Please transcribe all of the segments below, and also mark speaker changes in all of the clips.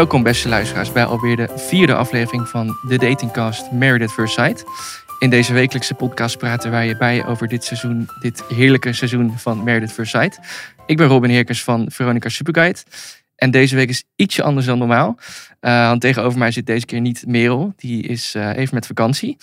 Speaker 1: Welkom beste luisteraars bij alweer de vierde aflevering van de datingcast Married at First Sight. In deze wekelijkse podcast praten wij je bij over dit seizoen, dit heerlijke seizoen van Married at First Sight. Ik ben Robin Heerkens van Veronica Superguide. En deze week is ietsje anders dan normaal. Uh, want tegenover mij zit deze keer niet Merel. Die is uh, even met vakantie.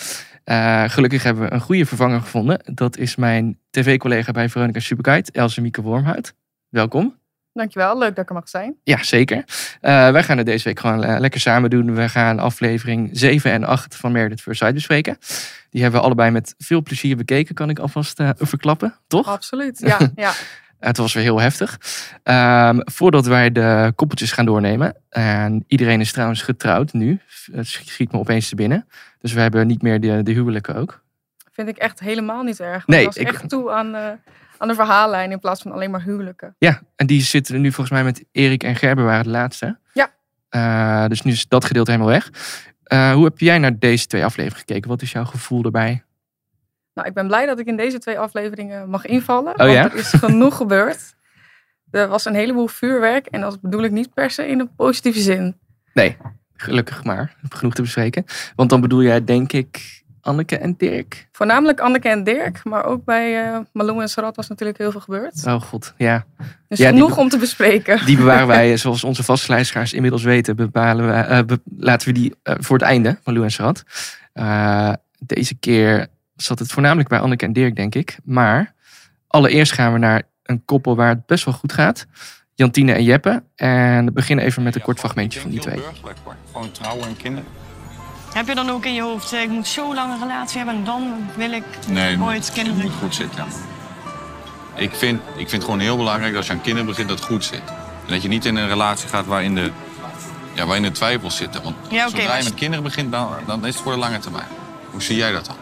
Speaker 1: Uh, gelukkig hebben we een goede vervanger gevonden. Dat is mijn tv-collega bij Veronica Superguide, Else Mieke Wormhout. Welkom.
Speaker 2: Dankjewel, leuk dat ik er mag zijn.
Speaker 1: Ja, zeker. Uh, wij gaan het deze week gewoon uh, lekker samen doen. We gaan aflevering 7 en 8 van First Sight bespreken. Die hebben we allebei met veel plezier bekeken, kan ik alvast uh, verklappen, toch?
Speaker 2: Absoluut, ja. ja.
Speaker 1: het was weer heel heftig. Um, voordat wij de koppeltjes gaan doornemen. En iedereen is trouwens getrouwd nu. Het schiet me opeens te binnen. Dus we hebben niet meer de, de huwelijken ook.
Speaker 2: Vind ik echt helemaal niet erg.
Speaker 1: Nee,
Speaker 2: ik was
Speaker 1: ik...
Speaker 2: echt toe aan aan de verhaallijn in plaats van alleen maar huwelijken.
Speaker 1: Ja, en die zitten nu volgens mij met Erik en Gerber waren de laatste.
Speaker 2: Ja.
Speaker 1: Uh, dus nu is dat gedeelte helemaal weg. Uh, hoe heb jij naar deze twee afleveringen gekeken? Wat is jouw gevoel erbij?
Speaker 2: Nou, ik ben blij dat ik in deze twee afleveringen mag invallen.
Speaker 1: Oh,
Speaker 2: want
Speaker 1: ja?
Speaker 2: er is genoeg gebeurd. Er was een heleboel vuurwerk en dat bedoel ik niet per se in een positieve zin.
Speaker 1: Nee, gelukkig maar. Genoeg te bespreken. Want dan bedoel jij denk ik Anneke en Dirk?
Speaker 2: Voornamelijk Anneke en Dirk, maar ook bij uh, Malou en Sarat was natuurlijk heel veel gebeurd.
Speaker 1: Oh god, ja.
Speaker 2: Dus
Speaker 1: ja,
Speaker 2: genoeg om te bespreken.
Speaker 1: Die bewaren wij, zoals onze vaste luisteraars inmiddels weten, bepalen wij, uh, be laten we die uh, voor het einde, Malou en Sarat. deze keer zat het voornamelijk bij Anneke en Dirk, denk ik. Maar allereerst gaan we naar een koppel waar het best wel goed gaat. Jantine en Jeppe. En we beginnen even met een kort fragmentje van die twee.
Speaker 3: Gewoon trouwen en kinderen.
Speaker 4: Heb je dan ook in je hoofd, ik moet zo lang een relatie hebben en dan wil ik
Speaker 3: nee,
Speaker 4: ooit kinderen?
Speaker 3: Het moet goed zitten. Ik vind, ik vind het gewoon heel belangrijk dat als je aan kinderen begint dat het goed zit. En dat je niet in een relatie gaat waarin de, ja, waarin de twijfels zitten. Want
Speaker 4: ja, okay,
Speaker 3: zodra je met kinderen begint, dan, dan is het voor de lange termijn. Hoe zie jij dat dan?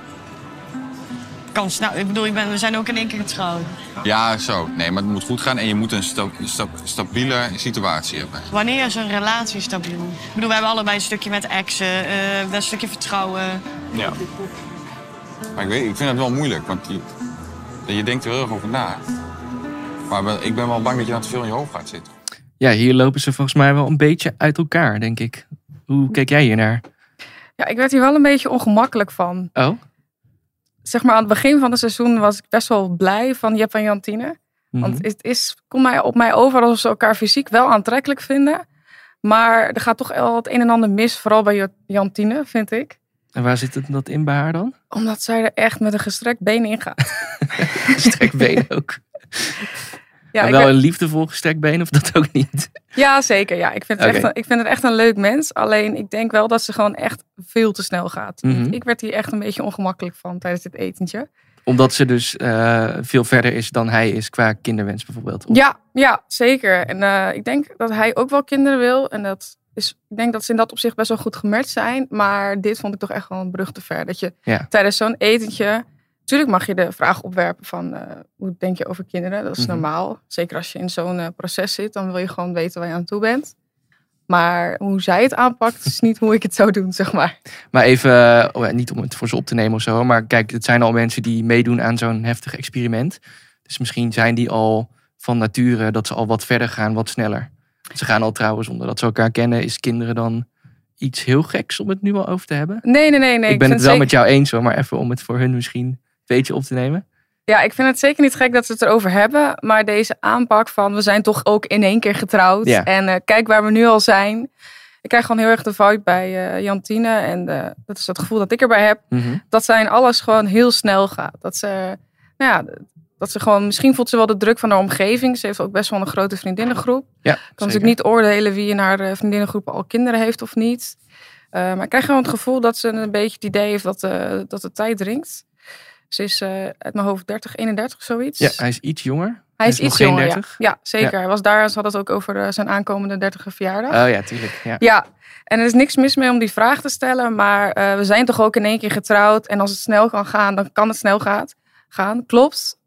Speaker 4: Kans, nou, ik bedoel, ik ben, we zijn ook in één keer getrouwd.
Speaker 3: Ja, zo. Nee, maar het moet goed gaan en je moet een sta sta stabiele situatie hebben.
Speaker 4: Wanneer is een relatie stabiel? Ik bedoel, we hebben allebei een stukje met exen, uh, een stukje vertrouwen.
Speaker 3: Ja. Maar ik, weet, ik vind het wel moeilijk, want je, je denkt er heel erg over na. Maar ik ben wel bang dat je dan te veel in je hoofd gaat zitten.
Speaker 1: Ja, hier lopen ze volgens mij wel een beetje uit elkaar, denk ik. Hoe kijk jij hier naar?
Speaker 2: Ja, ik werd hier wel een beetje ongemakkelijk van.
Speaker 1: Oh?
Speaker 2: Zeg maar aan het begin van het seizoen was ik best wel blij van Jep en Jantine. Mm
Speaker 1: Mhm.
Speaker 2: -hmm. Want het is, komt mij op mij over alsof ze elkaar fysiek wel aantrekkelijk vinden. Maar er gaat toch wel het een en ander mis, vooral bij Jantine, vind ik.
Speaker 1: En waar zit het dat in bij haar dan?
Speaker 2: Omdat zij er echt met een gestrekt been in gaat.
Speaker 1: gestrekt been ook. Ja, wel ben... een liefdevol gestrekt been of dat ook niet?
Speaker 2: Ja, zeker. Ja. Ik, vind het okay. echt een, ik vind het echt een leuk mens. Alleen ik denk wel dat ze gewoon echt veel te snel gaat.
Speaker 1: Mhm.
Speaker 2: Mm -hmm. Ik werd hier echt een beetje ongemakkelijk van tijdens dit etentje.
Speaker 1: Omdat ze dus uh, veel verder is dan hij is qua kinderwens bijvoorbeeld?
Speaker 2: Of? Ja, ja, zeker. En uh, ik denk dat hij ook wel kinderen wil. En dat is, ik denk dat ze in dat opzicht best wel goed gematcht zijn. Maar dit vond ik toch echt wel een brug te ver. Dat je
Speaker 1: ja.
Speaker 2: tijdens zo'n etentje... Natuurlijk mag je de vraag opwerpen van uh, hoe denk je over kinderen? Dat is
Speaker 1: Mhm.
Speaker 2: normaal. Zeker als je in zo'n uh, proces zit, dan wil je gewoon weten waar je aan toe bent. Maar hoe zij het aanpakt, is niet hoe ik het zou doen, zeg maar.
Speaker 1: Maar even, oh, niet om het voor ze op te nemen of zo, maar kijk, het zijn al mensen die meedoen aan zo'n heftig experiment. Dus misschien zijn die al van nature dat ze al wat verder gaan, wat sneller. Ze gaan al trouwen zonder dat ze elkaar kennen. Is kinderen dan iets heel geks om het nu al over te hebben?
Speaker 2: Nee, nee, nee. nee.
Speaker 1: ik ben het wel
Speaker 2: zeker-
Speaker 1: met jou eens hoor, maar even om het voor hun misschien beetje op te nemen.
Speaker 2: Ja, ik vind het zeker niet gek dat ze het erover hebben. Maar deze aanpak van we zijn toch ook in één keer getrouwd.
Speaker 1: Ja.
Speaker 2: En eh, kijk waar we nu al zijn. Ik krijg gewoon heel erg de vibe bij eh, Jantine. En eh, dat is het gevoel dat ik erbij heb.
Speaker 1: Mhm.
Speaker 2: Dat zijn alles gewoon heel snel gaat. Dat ze, nou ja, dat ze gewoon, misschien voelt ze wel de druk van haar omgeving. Ze heeft ook best wel een grote vriendinnengroep.
Speaker 1: Ja,
Speaker 2: kan
Speaker 1: zeker.
Speaker 2: natuurlijk niet oordelen wie in haar vriendinnengroep al kinderen heeft of niet. Maar ik krijg gewoon het gevoel dat ze een beetje het idee heeft dat, dat de tijd dringt. Ze is eh, uit mijn hoofd 30, 31 zoiets.
Speaker 1: Ja, hij is iets jonger.
Speaker 2: Hij is iets jonger, ja.
Speaker 1: 30?
Speaker 2: Ja, zeker. Hij was daar, ze had het ook over eh, zijn aankomende 30 verjaardag.
Speaker 1: Oh ja, tuurlijk. Ja.
Speaker 2: Ja, en er is niks mis mee om die vraag te stellen. Maar eh, we zijn toch ook in één keer getrouwd. En als het snel kan gaan, dan kan het snel gaat, gaan. Klopt.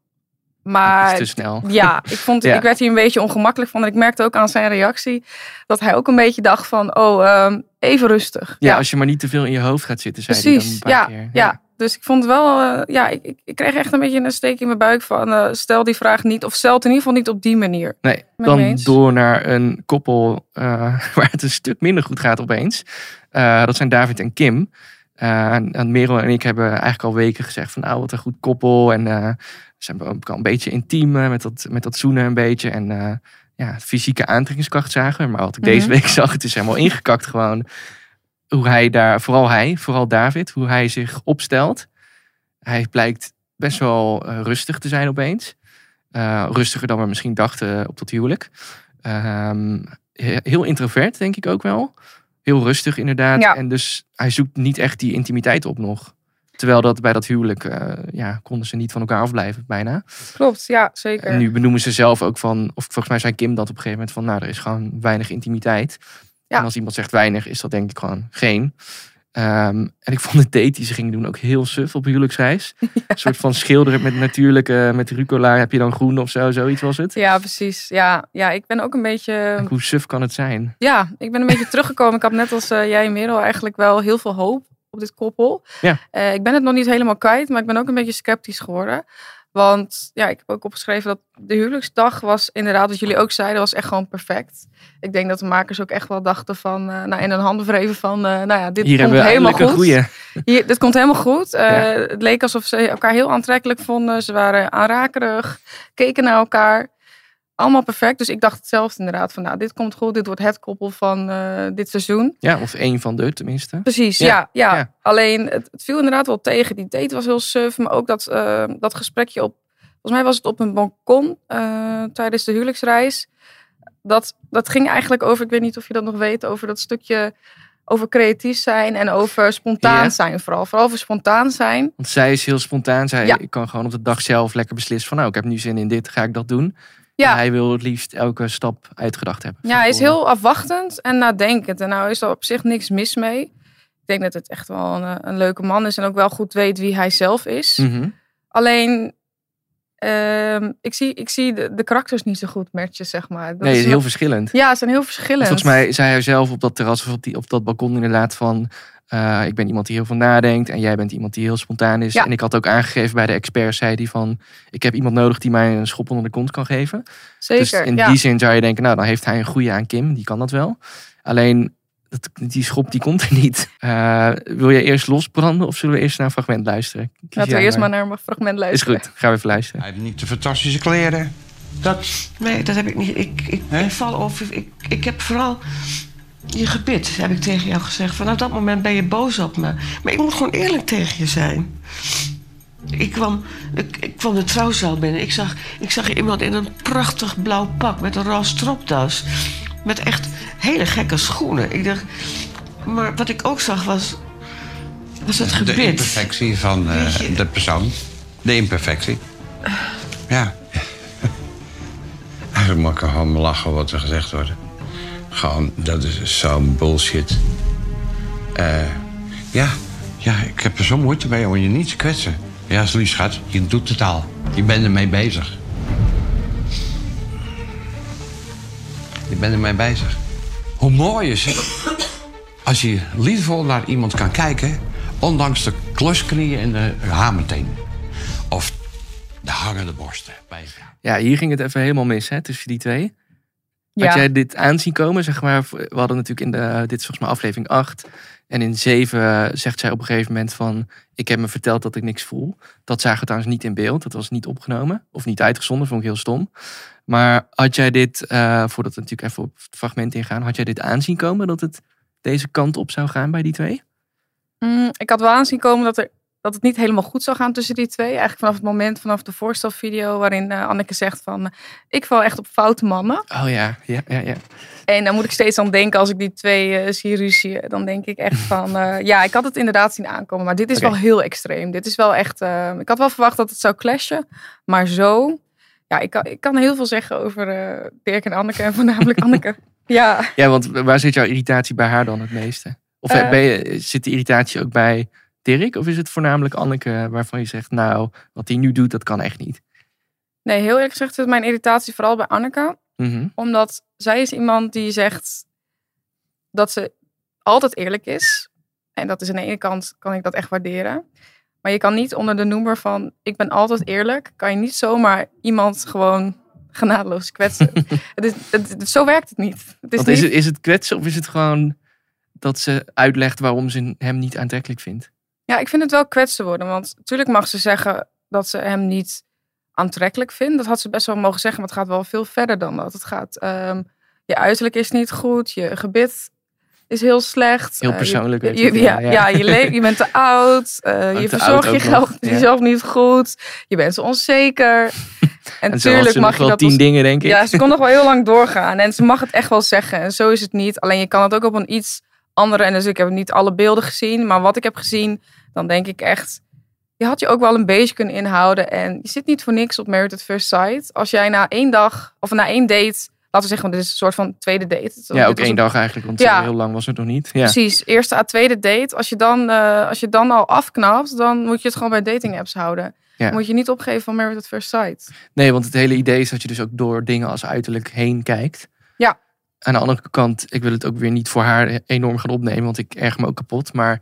Speaker 2: Maar
Speaker 1: is te snel.
Speaker 2: ja, ik, vond, ik werd hier een beetje ongemakkelijk van. En ik merkte ook aan zijn reactie dat hij ook een beetje dacht van... Oh, ehm, even rustig.
Speaker 1: Ja, als je maar niet te veel in je hoofd gaat zitten, zei hij dan
Speaker 2: precies.
Speaker 1: een paar
Speaker 2: Ja,
Speaker 1: keer.
Speaker 2: ja. Dus ik vond wel... eh, ja, ik, ik, kreeg echt een beetje een steek in mijn buik van... eh, stel die vraag niet, of stel het in ieder geval niet op die manier.
Speaker 1: Nee,
Speaker 2: Met
Speaker 1: dan
Speaker 2: eens.
Speaker 1: door naar een koppel eh, waar het een stuk minder goed gaat opeens. Dat zijn David en Kim. En, en Merel en ik hebben eigenlijk al weken gezegd van nou wat een goed koppel. En ze zijn ook al een beetje intiem met dat, met dat zoenen een beetje. En ja, fysieke aantrekkingskracht zagen. Maar wat ik deze
Speaker 2: Mhm.
Speaker 1: week zag, het is helemaal ingekakt gewoon. Hoe hij daar, vooral hij, vooral David, hoe hij zich opstelt. Hij blijkt best wel eh, rustig te zijn opeens. Eh, rustiger dan we misschien dachten op dat huwelijk. Ehm, he- heel introvert, denk ik ook wel. Heel rustig, inderdaad.
Speaker 2: Ja.
Speaker 1: En dus hij zoekt niet echt die intimiteit op nog. Terwijl dat bij dat huwelijk, eh, ja, konden ze niet van elkaar afblijven, bijna.
Speaker 2: Klopt, ja, zeker.
Speaker 1: En nu benoemen ze zelf ook van, of volgens mij zei Kim dat op een gegeven moment van, nou, er is gewoon weinig intimiteit.
Speaker 2: Ja.
Speaker 1: En als iemand zegt weinig, is dat denk ik gewoon geen. Ehm, en ik vond de date die ze gingen doen ook heel suf op huwelijksreis. Een soort van schilderen met natuurlijke, met rucola heb je dan groen of zo, zoiets was het.
Speaker 2: Ja, precies. Ja, ja, ik ben ook een beetje...
Speaker 1: Hoe suf kan het zijn?
Speaker 2: Ja, ik ben een beetje teruggekomen. Ik had net als eh, jij, Merel, eigenlijk wel heel veel hoop op dit koppel.
Speaker 1: Ja.
Speaker 2: Eh, ik ben het nog niet helemaal kwijt, maar ik ben ook een beetje sceptisch geworden. Want ja, ik heb ook opgeschreven dat de huwelijksdag was inderdaad, wat jullie ook zeiden, was echt gewoon perfect. Ik denk dat de makers ook echt wel dachten van, eh, nou in een handen wreven van, eh, nou ja, dit
Speaker 1: Hier
Speaker 2: komt
Speaker 1: hebben we
Speaker 2: helemaal goed.
Speaker 1: goeie.
Speaker 2: Hier, dit komt helemaal goed. Eh,
Speaker 1: Ja.
Speaker 2: Het leek alsof ze elkaar heel aantrekkelijk vonden. Ze waren aanrakerig, keken naar elkaar. Allemaal perfect. Dus ik dacht hetzelfde inderdaad. Van nou, dit komt goed. Dit wordt het koppel van eh, dit seizoen.
Speaker 1: Ja, of één van de tenminste.
Speaker 2: Precies,
Speaker 1: Ja,
Speaker 2: ja. ja,
Speaker 1: ja.
Speaker 2: Alleen, het, het viel inderdaad wel tegen. Die date was heel suf. Maar ook dat, eh, dat gesprekje op... Volgens mij was het op een balkon eh, tijdens de huwelijksreis. Dat, dat ging eigenlijk over... Ik weet niet of je dat nog weet. Over dat stukje... Over creatief zijn en over spontaan
Speaker 1: Ja.
Speaker 2: zijn vooral. Vooral over spontaan zijn.
Speaker 1: Want zij is heel spontaan. Zij
Speaker 2: Ja.
Speaker 1: ik kan gewoon op de dag zelf lekker beslissen van nou, ik heb nu zin in dit, ga ik dat doen.
Speaker 2: Ja.
Speaker 1: Hij wil het liefst elke stap uitgedacht hebben.
Speaker 2: Ja, hij is heel afwachtend en nadenkend. En nou is er op zich niks mis mee. Ik denk dat het echt wel een, een leuke man is en ook wel goed weet wie hij zelf is.
Speaker 1: Mhm.
Speaker 2: Alleen, ehm, ik zie, ik zie de, de karakters niet zo goed matchen, zeg maar. Dat
Speaker 1: Nee, het is heel verschillend.
Speaker 2: Ja, ze zijn heel verschillend.
Speaker 1: Volgens mij zei hij zelf op dat terras of op, die, op dat balkon inderdaad van... eh, ik ben iemand die heel veel nadenkt en jij bent iemand die heel spontaan is.
Speaker 2: Ja.
Speaker 1: En ik had ook aangegeven bij de expert, zei hij van... ik heb iemand nodig die mij een schop onder de kont kan geven.
Speaker 2: Zeker,
Speaker 1: dus in
Speaker 2: ja.
Speaker 1: die zin zou je denken, nou dan heeft hij een goede aan Kim, die kan dat wel. Alleen, dat, die schop die komt er niet. Eh, wil je eerst losbranden of zullen we eerst naar een fragment luisteren? Kies
Speaker 2: Laten we eerst maar naar een fragment
Speaker 1: Is
Speaker 2: luisteren.
Speaker 1: goed, gaan we even luisteren.
Speaker 5: Hij heeft niet de fantastische kleren. Dat,
Speaker 6: Nee, dat heb ik niet. Ik, ik, val over. Ik, ik heb vooral je gebit, heb ik tegen jou gezegd. Vanaf dat moment ben je boos op me. Maar ik moet gewoon eerlijk tegen je zijn. Ik kwam, ik, ik kwam de trouwzaal binnen. Ik zag, ik zag iemand in een prachtig blauw pak met een roze stropdas. Met echt hele gekke schoenen. Ik dacht, maar wat ik ook zag was, was het
Speaker 5: de
Speaker 6: gebit.
Speaker 5: imperfectie van eh, de persoon. De imperfectie. Ja. Eigenlijk mag ik gewoon lachen wat er gezegd wordt. Gewoon, dat is zo'n bullshit. Eh, ja, ja, ik heb er zo moeite mee om je niet te kwetsen. Ja, is lief, schat. Je doet het al. Je bent ermee bezig. Je bent ermee bezig. Hoe mooi is het als je liefdevol naar iemand kan kijken... ondanks de klosknieën en de hamerteen. Of de hangende borsten.
Speaker 1: Ja, hier ging het even helemaal mis hè, tussen die twee.
Speaker 2: Ja.
Speaker 1: Had jij dit aanzien komen? Zeg maar, we hadden natuurlijk in de, dit is volgens mij aflevering 8. En in 7 zegt zij op een gegeven moment van... ik heb me verteld dat ik niks voel. Dat zagen we trouwens niet in beeld. Dat was niet opgenomen. Of niet uitgezonden, vond ik heel stom. Maar had jij dit, eh, voordat we natuurlijk even op het fragment ingaan... had jij dit aanzien komen dat het deze kant op zou gaan bij die twee?
Speaker 2: Mm, ik had wel aanzien komen dat, er, dat het niet helemaal goed zou gaan tussen die twee. Eigenlijk vanaf het moment, vanaf de voorstelvideo... waarin eh, Anneke zegt van... eh, ik val echt op foute mannen.
Speaker 1: Oh ja, ja, ja, ja.
Speaker 2: En dan moet ik steeds aan denken als ik die twee eh zie ruzien. Dan denk ik echt van, ja, ik had het inderdaad zien aankomen. Maar dit is wel heel extreem. Dit is wel echt, ik had wel verwacht dat het zou clashen. Maar zo, Ja, ik kan, ik kan heel veel zeggen over Dirk en Anneke en voornamelijk Anneke. Ja,
Speaker 1: Ja, want waar zit jouw irritatie bij haar dan het meeste? Of ben je, zit de irritatie ook bij Dirk? Of is het voornamelijk Anneke waarvan je zegt, nou, wat hij nu doet, dat kan echt niet?
Speaker 2: nee, heel eerlijk gezegd is mijn irritatie vooral bij Anneke.
Speaker 1: Mhm.
Speaker 2: Omdat zij is iemand die zegt dat ze altijd eerlijk is. En dat is aan de ene kant, kan ik dat echt waarderen. Maar je kan niet onder de noemer van ik ben altijd eerlijk, kan je niet zomaar iemand gewoon genadeloos kwetsen. het is, het, zo werkt het niet. Het is
Speaker 1: het, is het kwetsen of is het gewoon dat ze uitlegt waarom ze hem niet aantrekkelijk vindt?
Speaker 2: Ja, ik vind het wel kwetsen worden. Want natuurlijk mag ze zeggen dat ze hem niet aantrekkelijk vindt. Dat had ze best wel mogen zeggen, maar het gaat wel veel verder dan dat. Het gaat, ehm, je uiterlijk is niet goed, je gebit is heel slecht.
Speaker 1: Heel
Speaker 2: eh,
Speaker 1: persoonlijk, weet
Speaker 2: Je, ja,
Speaker 1: ja.
Speaker 2: ja. je, le- je bent te oud, eh, je
Speaker 1: te
Speaker 2: verzorgt je geld,
Speaker 1: ja.
Speaker 2: jezelf niet goed, je bent zo onzeker. En,
Speaker 1: En zo had
Speaker 2: tuurlijk
Speaker 1: ze
Speaker 2: mag je
Speaker 1: wel
Speaker 2: dat
Speaker 1: tien
Speaker 2: als-
Speaker 1: dingen, denk ik.
Speaker 2: ja, ze kon nog wel heel lang doorgaan. En ze mag het echt wel zeggen. En zo is het niet. Alleen je kan het ook op een iets andere. En dus ik heb niet alle beelden gezien. Maar wat ik heb gezien, dan denk ik echt... Je had je ook wel een beetje kunnen inhouden. En je zit niet voor niks op Married at First Sight. Als jij na één dag, of na één date... Laten we zeggen, dit is een soort van tweede date.
Speaker 1: Ja, ook één
Speaker 2: een-
Speaker 1: dag eigenlijk, want
Speaker 2: Ja.
Speaker 1: heel lang was het nog niet. Ja.
Speaker 2: Precies, eerste à tweede date. Als je, dan, eh, als je dan al afknapt, dan moet je het gewoon bij dating apps houden.
Speaker 1: Ja.
Speaker 2: Moet je niet opgeven van Married at First Sight.
Speaker 1: Nee, want het hele idee is dat je dus ook door dingen als uiterlijk heen kijkt.
Speaker 2: Ja.
Speaker 1: Aan de andere kant, ik wil het ook weer niet voor haar enorm gaan opnemen, want ik erg me ook kapot. Maar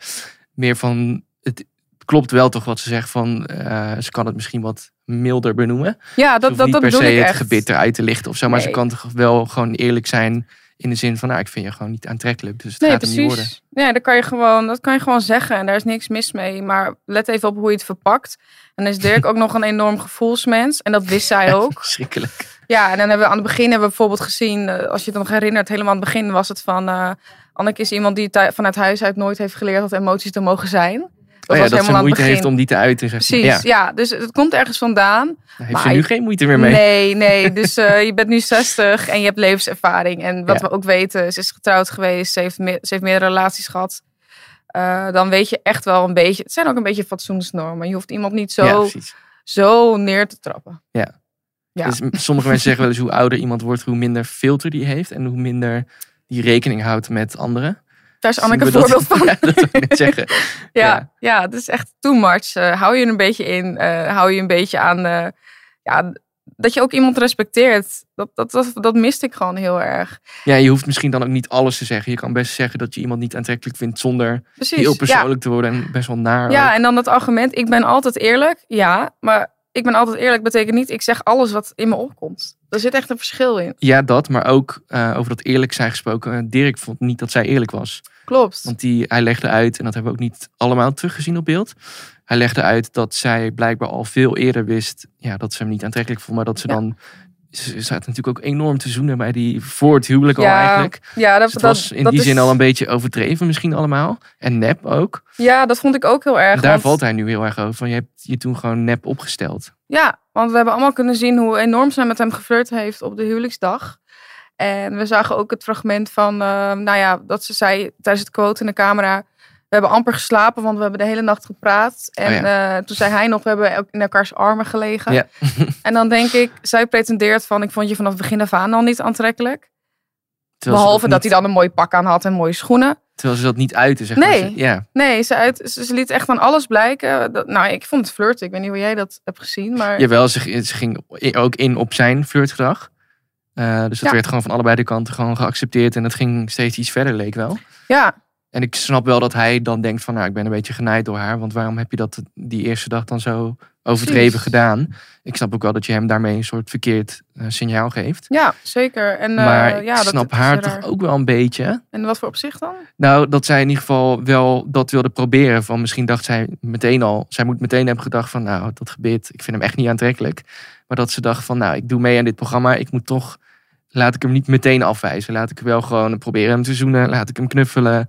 Speaker 1: meer van, het klopt wel toch wat ze zegt van, eh, ze kan het misschien wat milder benoemen.
Speaker 2: Ja, dat, dat,
Speaker 1: niet
Speaker 2: dat
Speaker 1: per se
Speaker 2: ik
Speaker 1: het
Speaker 2: echt.
Speaker 1: gebit eruit te lichten of zo, maar ze kan toch wel gewoon eerlijk zijn in de zin van, nou, ik vind je gewoon niet aantrekkelijk, dus het
Speaker 2: Nee,
Speaker 1: gaat er niet worden.
Speaker 2: precies. Nee, dat kan, je gewoon, dat kan je gewoon zeggen en daar is niks mis mee. Maar let even op hoe je het verpakt. En dan is Dirk ook nog een enorm gevoelsmens. En dat wist zij ook.
Speaker 1: Verschrikkelijk.
Speaker 2: Ja, en dan hebben we aan het begin hebben we bijvoorbeeld gezien, eh, als je het nog herinnert, helemaal aan het begin was het van. eh Anneke is iemand die vanuit huis uit nooit heeft geleerd dat emoties er mogen zijn. Dat
Speaker 1: oh ja,
Speaker 2: was
Speaker 1: dat ze
Speaker 2: helemaal
Speaker 1: moeite
Speaker 2: begin.
Speaker 1: heeft om die te uiten, zeg maar.
Speaker 2: Precies,
Speaker 1: Ja,
Speaker 2: ja. Dus het komt ergens vandaan.
Speaker 1: daar heeft ze nu geen moeite meer mee.
Speaker 2: Nee, nee. Dus eh, je bent nu 60 en je hebt levenservaring. En wat
Speaker 1: Ja.
Speaker 2: we ook weten, ze is getrouwd geweest. Ze heeft, me- ze heeft meerdere relaties gehad. Eh, dan weet je echt wel een beetje... Het zijn ook een beetje fatsoensnormen. Je hoeft iemand niet zo, zo neer te trappen.
Speaker 1: Ja.
Speaker 2: Ja.
Speaker 1: Dus sommige mensen zeggen wel eens hoe ouder iemand wordt, hoe minder filter die heeft en hoe minder die rekening houdt met anderen.
Speaker 2: Daar is Anneke een
Speaker 1: dat-
Speaker 2: voorbeeld van.
Speaker 1: Ja, dat wil ik net zeggen.
Speaker 2: Ja,
Speaker 1: Ja.
Speaker 2: ja. het is echt too much. Eh, hou je een beetje in. eh, hou je een beetje aan... ja, dat je ook iemand respecteert. Dat, dat, dat, dat miste ik gewoon heel erg.
Speaker 1: Ja, je hoeft misschien dan ook niet alles te zeggen. Je kan best zeggen dat je iemand niet aantrekkelijk vindt zonder
Speaker 2: Precies.
Speaker 1: heel
Speaker 2: ja.
Speaker 1: persoonlijk te worden en best wel naar.
Speaker 2: Ja,
Speaker 1: ook.
Speaker 2: en dan dat argument, ik ben altijd eerlijk. Ja, maar ik ben altijd eerlijk betekent niet, ik zeg alles wat in me opkomt. Er zit echt een verschil in.
Speaker 1: Ja, dat, maar ook eh, over dat eerlijk zijn gesproken. eh, Dirk vond niet dat zij eerlijk was.
Speaker 2: Klopt.
Speaker 1: Want die, hij legde uit, en dat hebben we ook niet allemaal teruggezien op beeld. Hij legde uit dat zij blijkbaar al veel eerder wist ja, dat ze hem niet aantrekkelijk vond. Maar dat ze
Speaker 2: Ja.
Speaker 1: dan. Ze ze zaten natuurlijk ook enorm te zoenen bij die voor het huwelijk al
Speaker 2: Ja,
Speaker 1: eigenlijk.
Speaker 2: Ja, dat,
Speaker 1: Dus was in
Speaker 2: dat
Speaker 1: die zin al een beetje overdreven misschien allemaal. En nep ook.
Speaker 2: Ja, dat vond ik ook heel erg.
Speaker 1: En daar
Speaker 2: want-
Speaker 1: valt hij nu heel erg over. Van, je hebt je toen gewoon nep opgesteld.
Speaker 2: Ja, want we hebben allemaal kunnen zien hoe enorm zij met hem geflirt heeft op de huwelijksdag. En we zagen ook het fragment van, eh, nou ja, dat ze zei tijdens het quote in de camera. We hebben amper geslapen, want we hebben de hele nacht gepraat. En
Speaker 1: Oh
Speaker 2: eh, toen zei hij nog, we hebben ook in elkaars armen gelegen.
Speaker 1: Ja.
Speaker 2: En dan denk ik, zij pretendeert van, ik vond je vanaf het begin af aan al niet aantrekkelijk.
Speaker 1: Terwijl
Speaker 2: Behalve dat
Speaker 1: niet-
Speaker 2: hij dan een mooi pak aan had en mooie schoenen.
Speaker 1: Terwijl ze dat niet uiten, zeg
Speaker 2: Nee.
Speaker 1: maar. Ze- Ja,
Speaker 2: Nee, ze, uit, ze, ze liet echt aan alles blijken. Dat, nou, ik vond het flirten. Ik weet niet hoe jij dat hebt gezien, maar...
Speaker 1: Jawel, ze, ze ging ook in op zijn flirtgedrag. Eh, dus dat
Speaker 2: Ja.
Speaker 1: werd gewoon van allebei de kanten gewoon geaccepteerd. En het ging steeds iets verder, leek wel.
Speaker 2: Ja,
Speaker 1: En ik snap wel dat hij dan denkt van, nou, ik ben een beetje genaaid door haar. Want waarom heb je dat die eerste dag dan zo overdreven
Speaker 2: Precies.
Speaker 1: gedaan? Ik snap ook wel dat je hem daarmee een soort verkeerd eh, signaal geeft.
Speaker 2: ja zeker. En, eh,
Speaker 1: maar
Speaker 2: ja,
Speaker 1: ik snap haar
Speaker 2: raar.
Speaker 1: toch ook wel een beetje.
Speaker 2: En wat voor opzicht dan?
Speaker 1: Nou, dat zij in ieder geval wel dat wilde proberen. Van misschien dacht zij meteen al, zij moet meteen hebben gedacht van, nou, dat gebit, ik vind hem echt niet aantrekkelijk. Maar dat ze dacht van, nou, ik doe mee aan dit programma. Ik moet toch, laat ik hem niet meteen afwijzen. Laat ik wel gewoon proberen hem te zoenen. Laat ik hem knuffelen.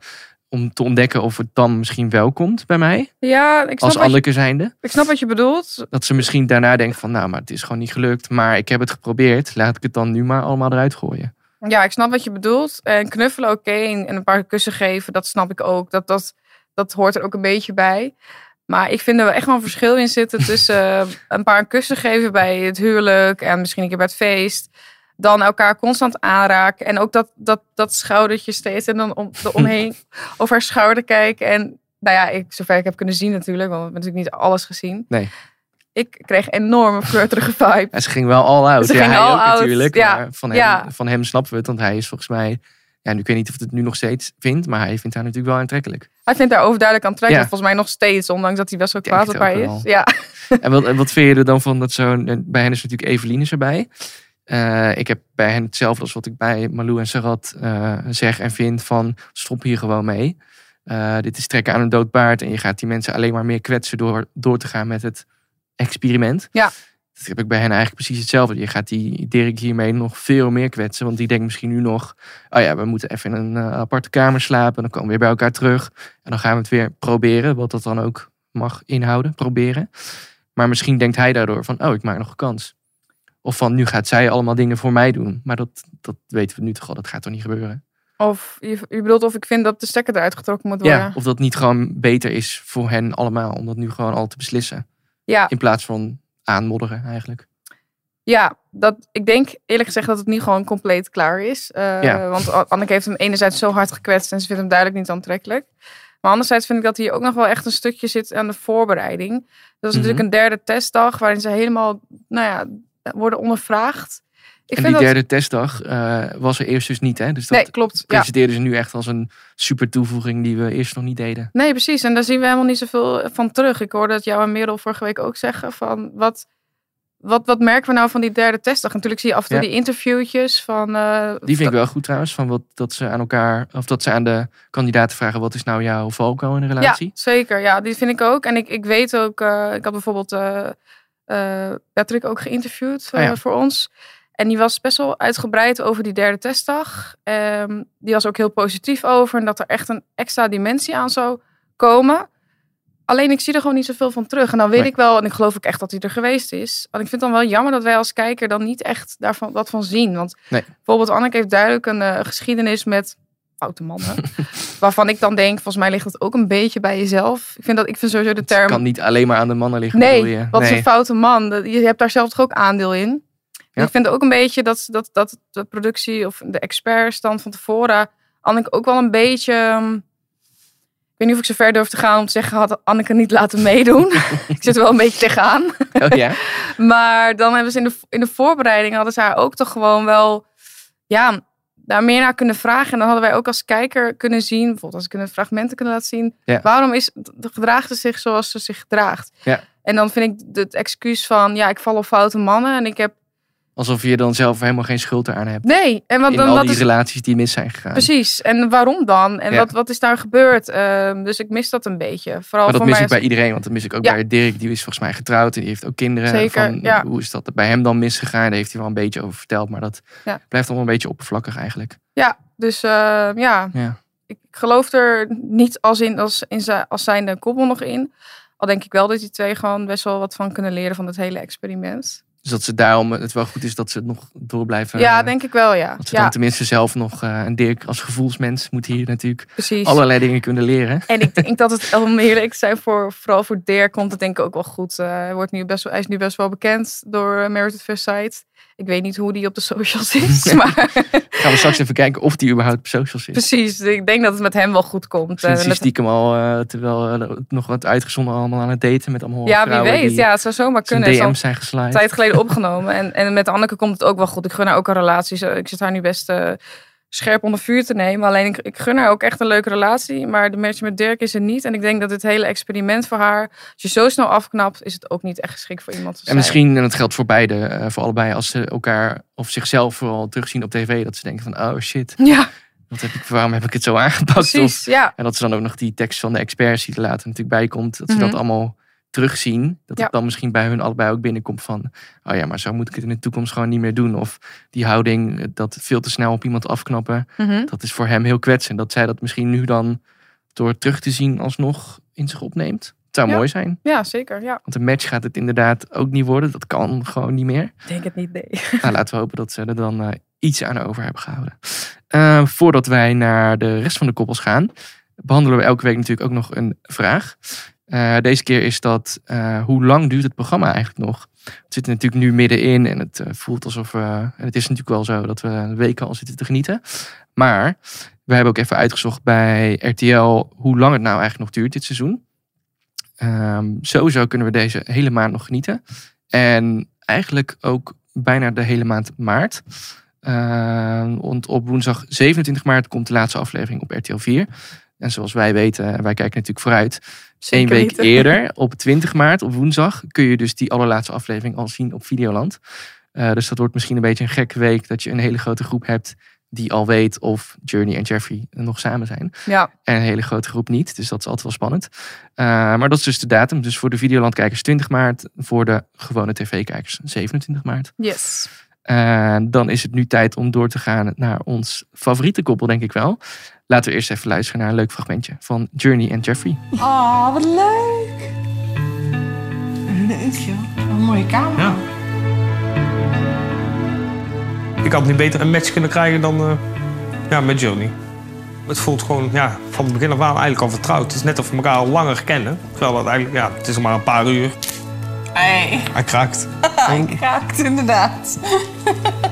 Speaker 1: Om te ontdekken of het dan misschien wel komt bij mij.
Speaker 2: Ja, ik snap,
Speaker 1: Als Anneke zijnde.
Speaker 2: ik snap wat je bedoelt.
Speaker 1: Dat ze misschien daarna denkt van, nou, maar het is gewoon niet gelukt. Maar ik heb het geprobeerd. Laat ik het dan nu maar allemaal eruit gooien.
Speaker 2: Ja, ik snap wat je bedoelt. En knuffelen oké. En en een paar kussen geven, dat snap ik ook. Dat, dat, dat hoort er ook een beetje bij. Maar ik vind er wel echt wel een verschil in zitten tussen eh, een paar kussen geven bij het huwelijk en misschien een keer bij het feest. Dan elkaar constant aanraken. En ook dat, dat, dat schoudertje steeds en dan om, omheen over haar schouder kijken. En nou ja, ik, zover ik heb kunnen zien natuurlijk, want we hebben natuurlijk niet alles gezien.
Speaker 1: Nee.
Speaker 2: Ik kreeg enorme flirterige vibe.
Speaker 1: En ze ging wel all out.
Speaker 2: Ze
Speaker 1: ja,
Speaker 2: ging
Speaker 1: hij
Speaker 2: all
Speaker 1: ook
Speaker 2: out,
Speaker 1: natuurlijk.
Speaker 2: ja.
Speaker 1: Maar van hem,
Speaker 2: Ja.
Speaker 1: van hem snappen we het, want hij is volgens mij... Ja, nu, ik weet niet of het het nu nog steeds vindt, maar hij vindt haar natuurlijk wel aantrekkelijk.
Speaker 2: Hij vindt haar overduidelijk aantrekkelijk.
Speaker 1: Ja.
Speaker 2: Volgens mij nog steeds, ondanks dat hij best wel kwaad op haar is.
Speaker 1: wel.
Speaker 2: Ja.
Speaker 1: En wat, wat vind je er dan van dat zo'n... Bij hen is natuurlijk Evelien is erbij. Eh, ik heb bij hen hetzelfde als wat ik bij Malou en Sarat eh, zeg en vind van... Stop hier gewoon mee. Eh, dit is trekken aan een dood paard en je gaat die mensen alleen maar meer kwetsen door, door te gaan met het experiment.
Speaker 2: Ja.
Speaker 1: Dat heb ik bij hen eigenlijk precies hetzelfde. Je gaat die Dirk hiermee nog veel meer kwetsen. Want die denkt misschien nu nog... Oh ja, we moeten even in een aparte kamer slapen. Dan komen we weer bij elkaar terug. En dan gaan we het weer proberen. Wat dat dan ook mag inhouden. Proberen. Maar misschien denkt hij daardoor van... Oh, ik maak nog een kans. Of van, nu gaat zij allemaal dingen voor mij doen. Maar dat, dat weten we nu toch al. Dat gaat toch niet gebeuren?
Speaker 2: Of je, je bedoelt of ik vind dat de stekker eruit getrokken moet worden.
Speaker 1: Ja, of dat niet gewoon beter is voor hen allemaal. Om dat nu gewoon al te beslissen.
Speaker 2: Ja,
Speaker 1: In plaats van aanmodderen eigenlijk.
Speaker 2: ja dat, ik denk eerlijk gezegd dat het niet gewoon compleet klaar is. Eh,
Speaker 1: Ja.
Speaker 2: Want Anneke heeft hem enerzijds zo hard gekwetst en ze vindt hem duidelijk niet aantrekkelijk. Maar anderzijds vind ik dat hier ook nog wel echt een stukje zit aan de voorbereiding. Dat is
Speaker 1: Mhm.
Speaker 2: natuurlijk een derde testdag waarin ze helemaal, nou ja, worden ondervraagd. Ik
Speaker 1: en
Speaker 2: vind
Speaker 1: die
Speaker 2: dat...
Speaker 1: derde testdag eh, was er eerst dus niet. Hè? Dus dat
Speaker 2: Nee, klopt. Ja.
Speaker 1: presenteerden ze nu echt als een super toevoeging die we eerst nog niet deden.
Speaker 2: Nee, precies. En daar zien we helemaal niet zoveel van terug. Ik hoorde het jou en Merel vorige week ook zeggen. Van wat, wat, wat merken we nou van die derde testdag? Natuurlijk zie je af en toe
Speaker 1: Ja.
Speaker 2: die interviewtjes van... eh,
Speaker 1: Die vind ik wel goed trouwens. Van wat, dat ze aan elkaar, of dat ze aan de kandidaten vragen: wat is nou jouw valkuil in een relatie?
Speaker 2: Ja, zeker. Ja, die vind ik ook. En ik, ik weet ook, eh, ik had bijvoorbeeld eh, eh, Patrick ook geïnterviewd eh,
Speaker 1: Oh ja.
Speaker 2: voor ons. En die was best wel uitgebreid over die derde testdag. Ehm, die was ook heel positief over. En dat er echt een extra dimensie aan zou komen. Alleen ik zie er gewoon niet zoveel van terug. En dan weet
Speaker 1: Nee.
Speaker 2: ik wel, en ik geloof ook echt dat hij er geweest is. En ik vind het dan wel jammer dat wij als kijker dan niet echt daarvan wat van zien. Want
Speaker 1: Nee.
Speaker 2: bijvoorbeeld Anneke heeft duidelijk een eh, geschiedenis met foute mannen. waarvan ik dan denk, volgens mij ligt het ook een beetje bij jezelf. Ik vind, dat, ik vind sowieso de
Speaker 1: Het
Speaker 2: term...
Speaker 1: kan niet alleen maar aan de mannen liggen.
Speaker 2: Nee,
Speaker 1: je?
Speaker 2: wat is een foute man? Dat- Je hebt daar zelf toch ook aandeel in?
Speaker 1: Ja.
Speaker 2: Ik vind ook een beetje dat, dat, dat de productie of de experts dan van tevoren Anneke ook wel een beetje... hm, Ik weet niet of ik zo ver durf te gaan om te zeggen, had Anneke niet laten meedoen. ik zit er wel een beetje tegenaan.
Speaker 1: Oh ja?
Speaker 2: Maar dan hebben ze in de, in de voorbereiding hadden ze haar ook toch gewoon wel, ja, daar meer naar kunnen vragen. En dan hadden wij ook als kijker kunnen zien, bijvoorbeeld als ik een fragmenten kunnen laten zien,
Speaker 1: Ja.
Speaker 2: waarom is, gedraagt ze zich zoals ze zich gedraagt?
Speaker 1: Ja.
Speaker 2: En dan vind ik het excuus van, ja, ik val op foute mannen en ik heb,
Speaker 1: Alsof je dan zelf helemaal geen schuld eraan hebt.
Speaker 2: nee. En wat,
Speaker 1: in
Speaker 2: dan,
Speaker 1: al
Speaker 2: wat
Speaker 1: die
Speaker 2: is,
Speaker 1: relaties die mis zijn gegaan.
Speaker 2: precies. En waarom dan? En
Speaker 1: Ja.
Speaker 2: wat, wat is daar gebeurd? Ehm, dus ik mis dat een beetje. Vooral
Speaker 1: Maar dat
Speaker 2: voor
Speaker 1: mis
Speaker 2: mij
Speaker 1: ik bij iedereen. Want dat mis ik ook
Speaker 2: Ja.
Speaker 1: bij Dirk. Die is volgens mij getrouwd. En die heeft ook kinderen.
Speaker 2: Zeker,
Speaker 1: Van,
Speaker 2: ja.
Speaker 1: Hoe is dat bij hem dan misgegaan? Daar heeft hij wel een beetje over verteld. Maar dat blijft allemaal een beetje oppervlakkig eigenlijk.
Speaker 2: Ja, dus eh, ja,
Speaker 1: Ja.
Speaker 2: ik geloof er niet als, in, als, in zijn, als zijnde koppel nog in. Al denk ik wel dat die twee gewoon best wel wat van kunnen leren van het hele experiment.
Speaker 1: Dus dat ze daarom het wel goed is dat ze het nog door blijven.
Speaker 2: ja,
Speaker 1: eh,
Speaker 2: denk ik wel, ja.
Speaker 1: Dat ze
Speaker 2: ja,
Speaker 1: tenminste zelf nog. eh en Dirk als gevoelsmens moet hier natuurlijk
Speaker 2: precies.
Speaker 1: allerlei dingen kunnen leren.
Speaker 2: En ik denk dat het om eerlijk te zijn, voor, vooral voor Dirk komt het denk ik ook wel goed. Eh, hij, wordt nu best wel, hij is nu best wel bekend door uh, Merit First Sight. Ik weet niet hoe die op de socials is, maar
Speaker 1: Gaan we straks even kijken of die überhaupt op socials is.
Speaker 2: precies. Ik denk dat het met hem wel goed komt. Eh,
Speaker 1: is hij
Speaker 2: dat-
Speaker 1: stiekem al, eh, terwijl eh, het nog wat uitgezonden allemaal aan het daten met allemaal
Speaker 2: ja, wie weet. Ja, het zou zomaar
Speaker 1: zijn
Speaker 2: kunnen.
Speaker 1: DM's zijn geslaaid.
Speaker 2: een tijd geleden opgenomen. En, en met Anneke komt het ook wel goed. Ik gun haar ook een relatie. Ik zit haar nu best eh, scherp onder vuur te nemen. Alleen ik, ik gun haar ook echt een leuke relatie. Maar de match met Dirk is er niet. En ik denk dat dit hele experiment voor haar... Als je zo snel afknapt, is het ook niet echt geschikt voor iemand.
Speaker 1: En misschien, en dat geldt voor beide, eh, voor allebei, als ze elkaar of zichzelf vooral terugzien op tv, dat ze denken van, oh shit,
Speaker 2: Ja,
Speaker 1: wat heb ik, waarom heb ik het zo aangepakt? Of,
Speaker 2: precies. Ja,
Speaker 1: en dat ze dan ook nog die tekst van de experts die er later natuurlijk bij komt, dat ze
Speaker 2: Mhm.
Speaker 1: dat allemaal terugzien. Dat
Speaker 2: Ja.
Speaker 1: het dan misschien bij hun allebei ook binnenkomt van, oh ja, maar zo moet ik het in de toekomst gewoon niet meer doen. Of die houding, eh, dat veel te snel op iemand afknappen,
Speaker 2: Mhm.
Speaker 1: dat is voor hem heel kwetsend. Dat zij dat misschien nu dan door terug te zien alsnog in zich opneemt. Het zou
Speaker 2: Ja.
Speaker 1: mooi zijn.
Speaker 2: ja zeker. Ja.
Speaker 1: Want een match gaat het inderdaad ook niet worden. Dat kan gewoon niet meer.
Speaker 2: Ik denk het niet, nee.
Speaker 1: Nou, laten we hopen dat ze er dan eh, iets aan over hebben gehouden. Eh, voordat wij naar de rest van de koppels gaan, behandelen we elke week natuurlijk ook nog een vraag. Eh, deze keer is dat eh, hoe lang duurt het programma eigenlijk nog? Het zit er natuurlijk nu middenin en het eh, voelt alsof we. en het is natuurlijk wel zo dat we week al zitten te genieten. Maar we hebben ook even uitgezocht bij RTL hoe lang het nou eigenlijk nog duurt dit seizoen. Ehm, sowieso kunnen we deze hele maand nog genieten. En eigenlijk ook bijna de hele maand maart. Ehm, want op woensdag 27 maart komt de laatste aflevering op RTL 4. En zoals wij weten, wij kijken natuurlijk vooruit. Eén week
Speaker 2: weten.
Speaker 1: eerder, op 20 maart, op woensdag, kun je dus die allerlaatste aflevering al zien op Videoland. Eh, dus dat wordt misschien een beetje een gekke week dat je een hele grote groep hebt die al weet of Journey en Jeffrey nog samen zijn.
Speaker 2: Ja,
Speaker 1: En een hele grote groep niet. Dus dat is altijd wel spannend. Eh, maar dat is dus de datum. Dus voor de Videoland-kijkers 20 maart. Voor de gewone tv-kijkers 27 maart.
Speaker 2: yes.
Speaker 1: En dan is het nu tijd om door te gaan naar ons favoriete koppel, denk ik wel. Laten we eerst even luisteren naar een leuk fragmentje van Journey en Jeffrey.
Speaker 7: Oh, wat leuk. Leuk joh. Wat een mooie kamer.
Speaker 8: Ja. Ik had niet beter een match kunnen krijgen dan eh, ja, met Johnny. Het voelt gewoon ja, van het begin af aan eigenlijk al vertrouwd. Het is net of we elkaar al langer kennen. Terwijl dat eigenlijk, ja, het is nog maar een paar uur.
Speaker 7: Hey,
Speaker 8: Hij kraakt.
Speaker 7: hij kraakt inderdaad.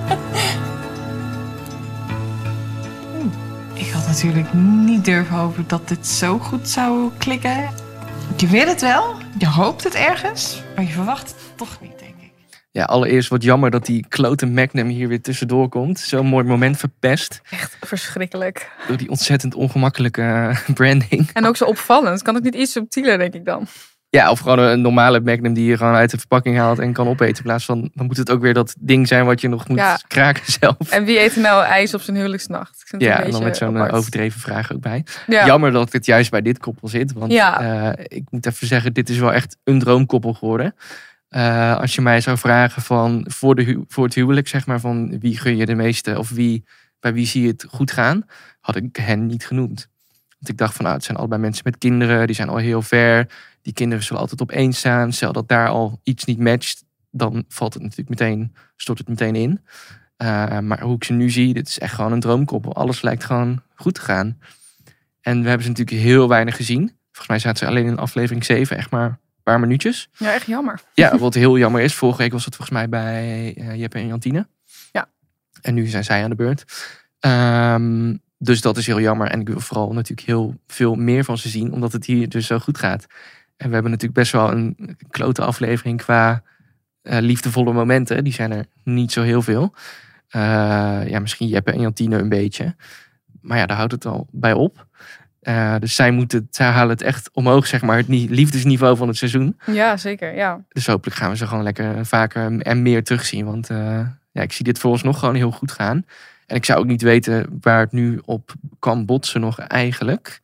Speaker 7: natuurlijk niet durven hopen dat dit zo goed zou klikken. Je wil het wel, je hoopt het ergens, maar je verwacht het toch niet, denk ik.
Speaker 1: Ja, allereerst wat jammer dat die klote Magnum hier weer tussendoor komt. Zo'n mooi moment verpest
Speaker 2: Echt verschrikkelijk.
Speaker 1: door die ontzettend ongemakkelijke branding.
Speaker 2: En ook zo opvallend. Kan ook niet iets subtieler, denk ik dan.
Speaker 1: Ja, of gewoon een normale Magnum die je gewoon uit de verpakking haalt en kan opeten. In plaats van, dan moet het ook weer dat ding zijn wat je nog moet
Speaker 2: Ja.
Speaker 1: kraken zelf.
Speaker 2: En wie eet nou ijs op zijn huwelijksnacht? Ik vind het
Speaker 1: Ja,
Speaker 2: een
Speaker 1: en dan met zo'n eh, overdreven vraag ook bij.
Speaker 2: Ja.
Speaker 1: Jammer dat het juist bij dit koppel zit. Want
Speaker 2: Ja.
Speaker 1: eh, ik moet even zeggen, dit is wel echt een droomkoppel geworden. Eh, als je mij zou vragen van voor, de voor het huwelijk, zeg maar, van wie gun je de meeste of wie, bij wie zie je het goed gaan, had ik hen niet genoemd. Want ik dacht van, nou, het zijn allebei mensen met kinderen, die zijn al heel ver. Die kinderen zullen altijd op één staan. Stel dat daar al iets niet matcht, dan valt het natuurlijk meteen, stort het meteen in. Eh, maar hoe ik ze nu zie, dit is echt gewoon een droomkoppel. Alles lijkt gewoon goed te gaan. En we hebben ze natuurlijk heel weinig gezien. Volgens mij zaten ze alleen in aflevering 7, echt maar een paar minuutjes.
Speaker 2: Ja, echt jammer.
Speaker 1: Ja, wat heel jammer is. Vorige week was het volgens mij bij eh, Jeppe en Jantine.
Speaker 2: Ja.
Speaker 1: En nu zijn zij aan de beurt. Ehm, dus dat is heel jammer. En ik wil vooral natuurlijk heel veel meer van ze zien, omdat het hier dus zo goed gaat. En we hebben natuurlijk best wel een klote aflevering qua eh, liefdevolle momenten. Die zijn er niet zo heel veel. Eh, ja, misschien Jeppe en Jantine een beetje. Maar ja, daar houdt het al bij op. Eh, dus zij, moeten, zij halen het echt omhoog, zeg maar, het ni- liefdesniveau van het seizoen.
Speaker 2: Ja, zeker. Ja.
Speaker 1: Dus hopelijk gaan we ze gewoon lekker vaker en meer terugzien. Want ja, ik zie dit voor ons nog gewoon heel goed gaan. En ik zou ook niet weten waar het nu op kan botsen nog eigenlijk.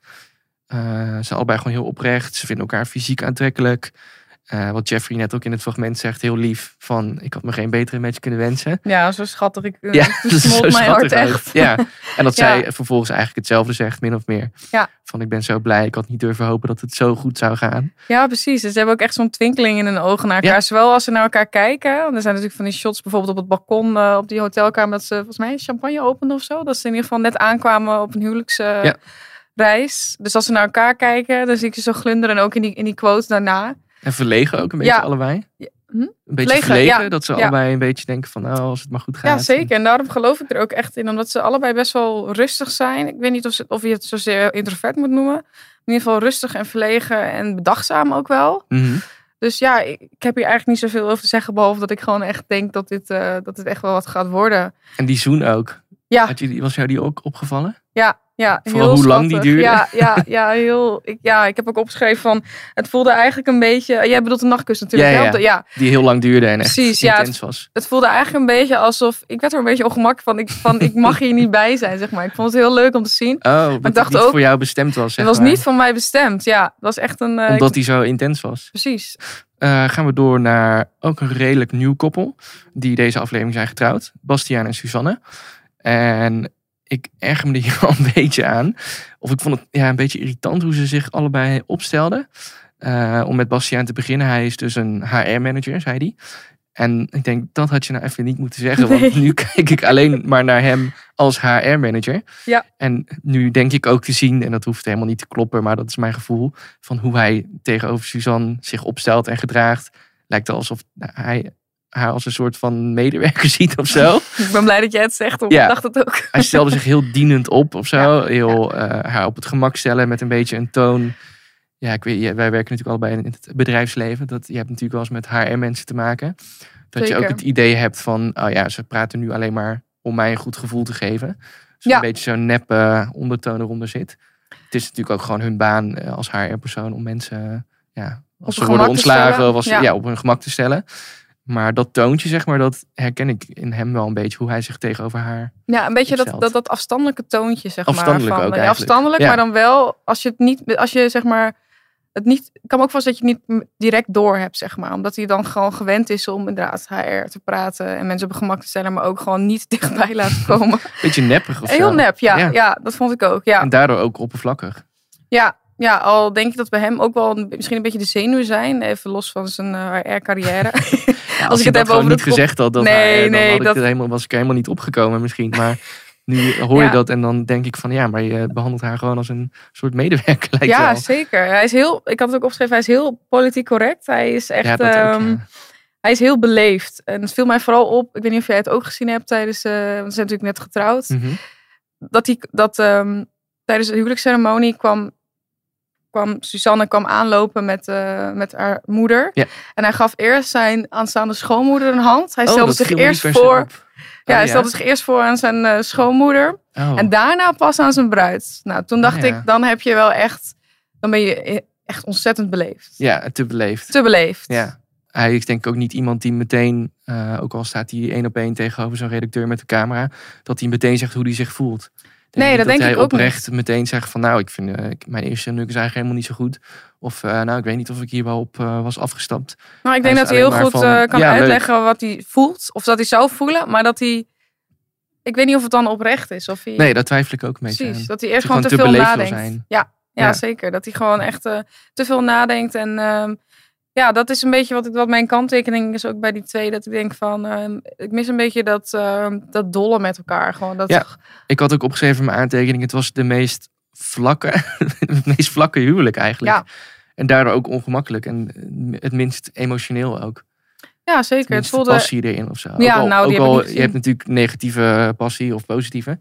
Speaker 1: Eh, ze zijn allebei gewoon heel oprecht. Ze vinden elkaar fysiek aantrekkelijk. Eh, wat Jeffrey net ook in het fragment zegt, heel lief. Van, ik had me geen betere match kunnen wensen.
Speaker 2: ja, zo schattig. Ik,
Speaker 1: Ja,
Speaker 2: ja,
Speaker 1: dat is zo
Speaker 2: smolt mijn hart echt.
Speaker 1: Ja, en dat
Speaker 2: Ja.
Speaker 1: zij vervolgens eigenlijk hetzelfde zegt, min of meer.
Speaker 2: Ja.
Speaker 1: Van, ik ben zo blij. Ik had niet durven hopen dat het zo goed zou gaan.
Speaker 2: Ja, precies. Dus ze hebben ook echt zo'n twinkeling in hun ogen naar elkaar.
Speaker 1: Ja.
Speaker 2: Zowel als ze naar elkaar kijken. Want er zijn natuurlijk van die shots bijvoorbeeld op het balkon op die hotelkamer. Dat ze volgens mij champagne openden of zo. Dat ze in ieder geval net aankwamen op een huwelijksreis.
Speaker 1: Ja.
Speaker 2: Reis. dus als ze naar elkaar kijken, dan zie ik ze zo glunderen. En ook in die, in die quote daarna.
Speaker 1: En verlegen ook een beetje
Speaker 2: Ja.
Speaker 1: allebei.
Speaker 2: Ja, hm?
Speaker 1: Een beetje
Speaker 2: Verlegen,
Speaker 1: verlegen,
Speaker 2: ja.
Speaker 1: dat ze allebei een beetje denken van, oh, als het maar goed gaat.
Speaker 2: Ja, zeker. En daarom geloof ik er ook echt in. Omdat ze allebei best wel rustig zijn. Ik weet niet of, ze, of je het zozeer introvert moet noemen. In ieder geval rustig en verlegen en bedachtzaam ook wel.
Speaker 1: Mhm.
Speaker 2: Dus ja, ik, ik heb hier eigenlijk niet zoveel over te zeggen. Behalve dat ik gewoon echt denk dat dit, eh, dat dit echt wel wat gaat worden.
Speaker 1: En die zoen ook.
Speaker 2: Ja.
Speaker 1: Had je, was jou die ook opgevallen?
Speaker 2: Ja, ja
Speaker 1: Vooral
Speaker 2: heel
Speaker 1: hoe lang die duurde.
Speaker 2: Ja, ja, ja, heel, ik, ja, ik heb ook opgeschreven van... Het voelde eigenlijk een beetje... Jij bedoelt de nachtkus natuurlijk.
Speaker 1: Ja, ja. Die heel lang duurde en echt
Speaker 2: Precies, ja,
Speaker 1: intens was.
Speaker 2: het voelde eigenlijk een beetje alsof... Ik werd er een beetje ongemakkelijk van. Ik, van, ik mag hier niet bij zijn, zeg maar. Ik vond het heel leuk om te zien.
Speaker 1: Oh, dat het
Speaker 2: dacht
Speaker 1: niet
Speaker 2: ook-
Speaker 1: voor jou bestemd was, zeg
Speaker 2: het was
Speaker 1: maar.
Speaker 2: niet van mij bestemd. Ja, het was echt een... eh,
Speaker 1: Omdat
Speaker 2: ik-
Speaker 1: die zo intens was.
Speaker 2: Precies.
Speaker 1: Eh, gaan we door naar ook een redelijk nieuw koppel. Die deze aflevering zijn getrouwd. Bastiaan en Suzanne. En ik erger me er hier al een beetje aan. Of ik vond het ja, een beetje irritant hoe ze zich allebei opstelden. Eh, om met Bastiaan te beginnen. Hij is dus een HR-manager, zei hij. En ik denk, dat had je nou even niet moeten zeggen. Want
Speaker 2: Nee.
Speaker 1: nu kijk ik alleen maar naar hem als HR-manager.
Speaker 2: Ja.
Speaker 1: En nu denk ik ook te zien, en dat hoeft helemaal niet te kloppen, maar dat is mijn gevoel, van hoe hij tegenover Suzanne zich opstelt en gedraagt. Lijkt alsof hij haar als een soort van medewerker ziet of zo.
Speaker 2: Ik ben blij dat jij het zegt, want
Speaker 1: Ja.
Speaker 2: ik dacht het ook.
Speaker 1: Hij stelde zich heel dienend op of zo. Heel eh, haar op het gemak stellen met een beetje een toon. Ja, ik weet, wij werken natuurlijk allebei in het bedrijfsleven. Dat, je hebt natuurlijk wel eens met HR-mensen te maken. Dat je ook het idee hebt van, oh ja, ze praten nu alleen maar om mij een goed gevoel te geven. Dus
Speaker 2: Ja.
Speaker 1: een beetje zo'n nep eh, ondertoon eronder zit. Het is natuurlijk ook gewoon hun baan eh, als HR-persoon om mensen, ja, als ze worden ontslagen
Speaker 2: Ja.
Speaker 1: ja. op hun gemak te stellen. Maar dat toontje, zeg maar, dat herken ik in hem wel een beetje. Hoe hij zich tegenover haar
Speaker 2: Ja, een beetje dat,
Speaker 1: opstelt.
Speaker 2: dat, dat afstandelijke toontje, zeg
Speaker 1: Afstandelijk
Speaker 2: maar. Van,
Speaker 1: ook
Speaker 2: ja, afstandelijk,
Speaker 1: Ja.
Speaker 2: maar dan wel als je het niet, als je zeg maar, het niet, kan ook vast dat je het niet direct door hebt, zeg maar. Omdat hij dan gewoon gewend is om inderdaad HR te praten en mensen op gemak te stellen, maar ook gewoon niet dichtbij laten komen.
Speaker 1: beetje neppig of zo.
Speaker 2: Heel nep, ja,
Speaker 1: Ja.
Speaker 2: ja. dat vond ik ook. Ja.
Speaker 1: En daardoor ook oppervlakkig.
Speaker 2: Ja, ja, al denk ik dat bij hem ook wel een- misschien een beetje de zenuwen zijn. Even los van zijn eh, HR-carrière.
Speaker 1: Ja,
Speaker 2: als ik het heb over
Speaker 1: niet gezegd had, dat
Speaker 2: Nee,
Speaker 1: hij, dan
Speaker 2: nee,
Speaker 1: had ik
Speaker 2: dat-
Speaker 1: helemaal, was ik helemaal niet opgekomen misschien. Maar nu hoor je
Speaker 2: Ja.
Speaker 1: dat en dan denk ik van ja, maar je behandelt haar gewoon als een soort medewerker lijkt
Speaker 2: ja,
Speaker 1: wel.
Speaker 2: zeker. Hij is heel, ik had het ook opgeschreven, hij is heel politiek correct. Hij is echt,
Speaker 1: Ja, dat ook,
Speaker 2: ehm, hij is heel beleefd. En het viel mij vooral op, ik weet niet of jij het ook gezien hebt tijdens, eh, want ze zijn natuurlijk net getrouwd.
Speaker 1: Mhm.
Speaker 2: Dat, hij, dat ehm, tijdens de huwelijksceremonie kwam, kwam Suzanne kwam aanlopen met, eh, met haar moeder.
Speaker 1: Ja.
Speaker 2: En hij gaf eerst zijn aanstaande schoonmoeder een hand. Hij
Speaker 1: Oh,
Speaker 2: stelde zich eerst voor.
Speaker 1: op.
Speaker 2: Ja,
Speaker 1: Oh,
Speaker 2: hij stelde zich eerst voor aan zijn eh, schoonmoeder.
Speaker 1: Oh.
Speaker 2: En daarna pas aan zijn bruid. Nou, toen dacht ik, dan heb je wel echt, dan ben je echt ontzettend beleefd.
Speaker 1: Ja, te beleefd.
Speaker 2: Te beleefd.
Speaker 1: Ja. Hij is denk ik ook niet iemand die meteen, eh, ook al staat hij één op één tegenover zo'n redacteur met de camera, dat hij meteen zegt hoe hij zich voelt.
Speaker 2: Nee, dat denk
Speaker 1: hij
Speaker 2: ik ook
Speaker 1: oprecht meteen zegt van nou, ik vind eh, mijn eerste nuk is eigenlijk helemaal niet zo goed. Of eh, nou, ik weet niet of ik hier wel op eh, was afgestapt.
Speaker 2: Nou, ik denk dat hij heel goed
Speaker 1: van,
Speaker 2: kan
Speaker 1: ja, leuk.
Speaker 2: uitleggen wat hij voelt. Of dat hij zou voelen, maar dat hij... Ik weet niet of het dan oprecht is. Of hij...
Speaker 1: Nee, daar twijfel ik ook een beetje
Speaker 2: Precies, dat hij eerst gewoon te veel nadenkt. Ja, ja,
Speaker 1: Ja.
Speaker 2: zeker. Dat hij gewoon echt te veel nadenkt. En ehm, ja, dat is een beetje wat, ik, wat mijn kanttekening is ook bij die twee. Dat ik denk van, ehm, ik mis een beetje dat, ehm, dat dolle met elkaar. Gewoon dat,
Speaker 1: Ja, ik had ook opgeschreven in mijn aantekening. Het was de meest vlakke, het meest vlakke huwelijk eigenlijk.
Speaker 2: Ja.
Speaker 1: En daardoor ook ongemakkelijk. En het minst emotioneel ook.
Speaker 2: ja, zeker. Het voelde...
Speaker 1: passie erin of zo.
Speaker 2: Ja,
Speaker 1: ook al,
Speaker 2: nou, die
Speaker 1: ook al je hebt natuurlijk negatieve passie of positieve.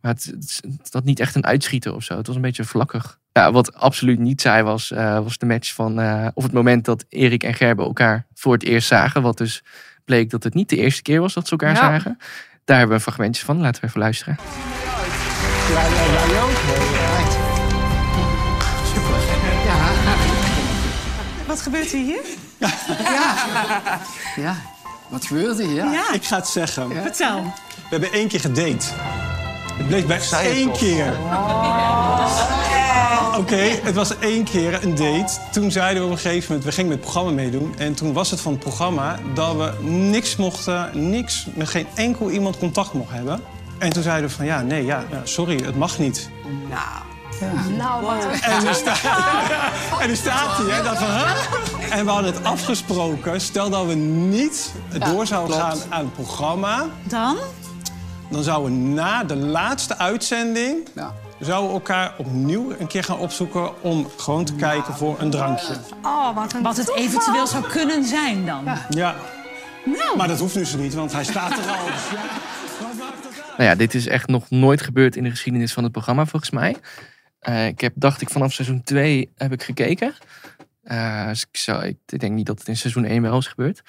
Speaker 1: Maar het, het, het had niet echt een uitschieten of zo. Het was een beetje vlakkig. Ja, wat absoluut niet saai was, eh, was de match van... eh, of het moment dat Erik en Gerben elkaar voor het eerst zagen. Wat dus bleek dat het niet de eerste keer was dat ze elkaar
Speaker 2: Ja.
Speaker 1: zagen. Daar hebben we fragmentjes van. Laten we even luisteren.
Speaker 9: Wat gebeurt er hier?
Speaker 10: Ja, wat gebeurde hier? Ja.
Speaker 9: Ik ga het zeggen. Vertel. We hebben één keer gedate. Het bleef bij één keer. Oké, het was één keer een date. Toen zeiden we op een gegeven moment, we gingen met het programma meedoen. En toen was het van het programma dat we niks mochten, niks, met geen enkel iemand contact mochten hebben. En toen zeiden we van, ja, nee, ja, sorry, het mag niet.
Speaker 10: Nou, wat
Speaker 9: En nu, sta- en nu staat hij, hè, dat van, huh? En we hadden het afgesproken, stel dat we niet door zouden gaan aan het programma...
Speaker 4: Dan?
Speaker 9: Dan zouden we na de laatste uitzending... zouden we elkaar opnieuw een keer gaan opzoeken... om gewoon te kijken voor een drankje.
Speaker 4: Oh, wat, wat het eventueel zou kunnen zijn dan.
Speaker 9: Ja. Maar dat hoeft dus niet, want hij staat er al. Ja.
Speaker 1: Nou ja, dit is echt nog nooit gebeurd in de geschiedenis van het programma, volgens mij. Eh, ik heb, dacht ik, vanaf seizoen 2 heb ik gekeken. Eh, dus ik, zou, ik denk niet dat het in seizoen 1 wel is gebeurd.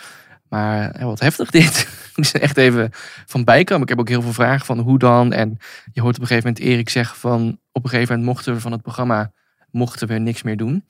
Speaker 1: Maar wat heftig dit. ik er echt even van bijkomen. Ik heb ook heel veel vragen van hoe dan. En je hoort op een gegeven moment Erik zeggen van... op een gegeven moment mochten we van het programma mochten we niks meer doen.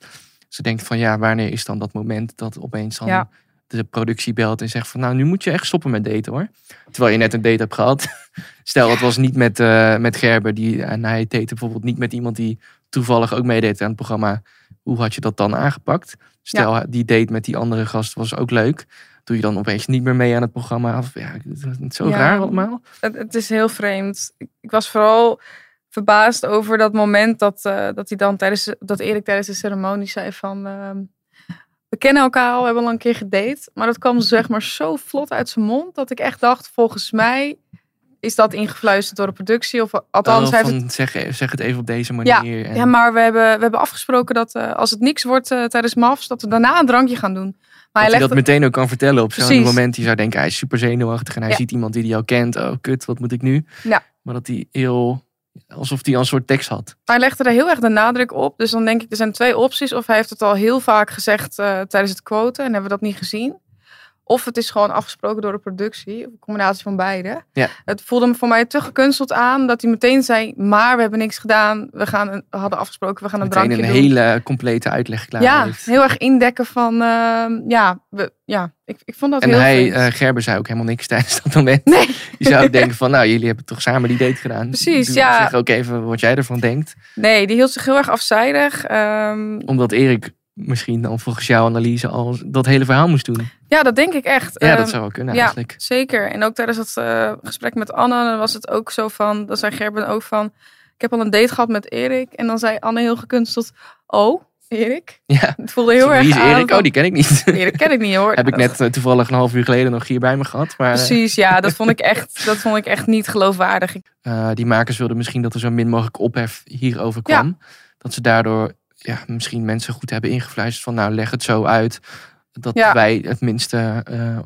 Speaker 1: Ze denkt van ja, wanneer is dan dat moment dat opeens dan
Speaker 2: Ja.
Speaker 1: de productie belt en zegt van nou, nu moet je echt stoppen met daten hoor. Terwijl je net een date hebt gehad. Stel, het was niet met, eh, met Gerber. Die, en hij date bijvoorbeeld niet met iemand die toevallig ook meedeed aan het programma. Hoe had je dat dan aangepakt? Stel, die date met die andere gast was ook leuk. Doe je dan opeens niet meer mee aan het programma? Of, ja, het is zo
Speaker 2: Ja.
Speaker 1: raar allemaal.
Speaker 2: Het, het is heel vreemd. Ik, was vooral verbaasd over dat moment dat, eh, dat hij dan tijdens dat Erik tijdens de ceremonie zei van. ehm, we kennen elkaar al, we hebben al een keer gedate. Maar dat kwam zeg maar zo vlot uit zijn mond dat ik echt dacht, volgens mij is dat ingefluisterd door de productie. Of althans,
Speaker 1: Oh, van,
Speaker 2: het
Speaker 1: zeg, zeg het even op deze
Speaker 2: ja,
Speaker 1: manier. en-
Speaker 2: ja, maar we hebben, we hebben afgesproken dat eh, als het niks wordt eh, tijdens MAFs, dat we daarna een drankje gaan doen. Maar
Speaker 1: dat hij
Speaker 2: hij
Speaker 1: dat meteen ook kan vertellen op zo'n moment. Die zou denken, hij is super zenuwachtig en hij
Speaker 2: Ja.
Speaker 1: ziet iemand die hij al kent. Oh, kut, wat moet ik nu?
Speaker 2: Ja.
Speaker 1: Maar dat hij heel, alsof hij al een soort tekst had.
Speaker 2: Hij legde er heel erg de nadruk op. Dus dan denk ik, er zijn twee opties. Of hij heeft het al heel vaak gezegd eh, tijdens het quoten en hebben we dat niet gezien. Of het is gewoon afgesproken door de productie. Of een combinatie van beide.
Speaker 1: Ja.
Speaker 2: Het voelde me voor mij te gekunsteld aan dat hij meteen zei... maar we hebben niks gedaan. We, gaan een- we hadden afgesproken, we gaan een
Speaker 1: Meteen
Speaker 2: drankje
Speaker 1: een
Speaker 2: doen.
Speaker 1: hele complete uitleg klaar
Speaker 2: ja,
Speaker 1: heeft.
Speaker 2: heel erg indekken van... ehm, ja, we, ja ik, ik vond dat
Speaker 1: En
Speaker 2: heel
Speaker 1: hij, eh, Gerber, zei ook helemaal niks tijdens dat moment. Nee. Je zou denken van, nou, jullie hebben toch samen die date gedaan.
Speaker 2: Precies,
Speaker 1: Doe-
Speaker 2: ja.
Speaker 1: Zeg ook even wat jij ervan denkt.
Speaker 2: Nee, die hield zich heel erg afzijdig. Ehm,
Speaker 1: Omdat Erik misschien dan volgens jouw analyse al dat hele verhaal moest doen.
Speaker 2: Ja, dat denk ik echt.
Speaker 1: Ja, dat
Speaker 2: Ehm,
Speaker 1: zou wel kunnen
Speaker 2: ja,
Speaker 1: eigenlijk.
Speaker 2: zeker. En ook tijdens het eh, gesprek met Anne dan was het ook zo van... Dan zei Gerben ook van... Ik heb al een date gehad met Erik. En dan zei Anne heel gekunsteld... Oh, Erik?
Speaker 1: Ja.
Speaker 2: Het voelde heel
Speaker 1: Wie
Speaker 2: erg
Speaker 1: is
Speaker 2: aan
Speaker 1: Erik?
Speaker 2: van-
Speaker 1: Oh, die ken ik niet.
Speaker 2: Erik ken ik niet hoor.
Speaker 1: Heb ik net eh, toevallig een half uur geleden nog hier bij me gehad. Maar, eh,
Speaker 2: Precies, ja. Dat vond ik echt, dat vond ik echt niet geloofwaardig.
Speaker 1: Die makers wilden misschien dat er zo min mogelijk ophef hierover kwam. Dat ze daardoor ja, misschien mensen goed hebben ingefluisterd van nou leg het zo uit. Dat
Speaker 2: Ja.
Speaker 1: wij het minste eh,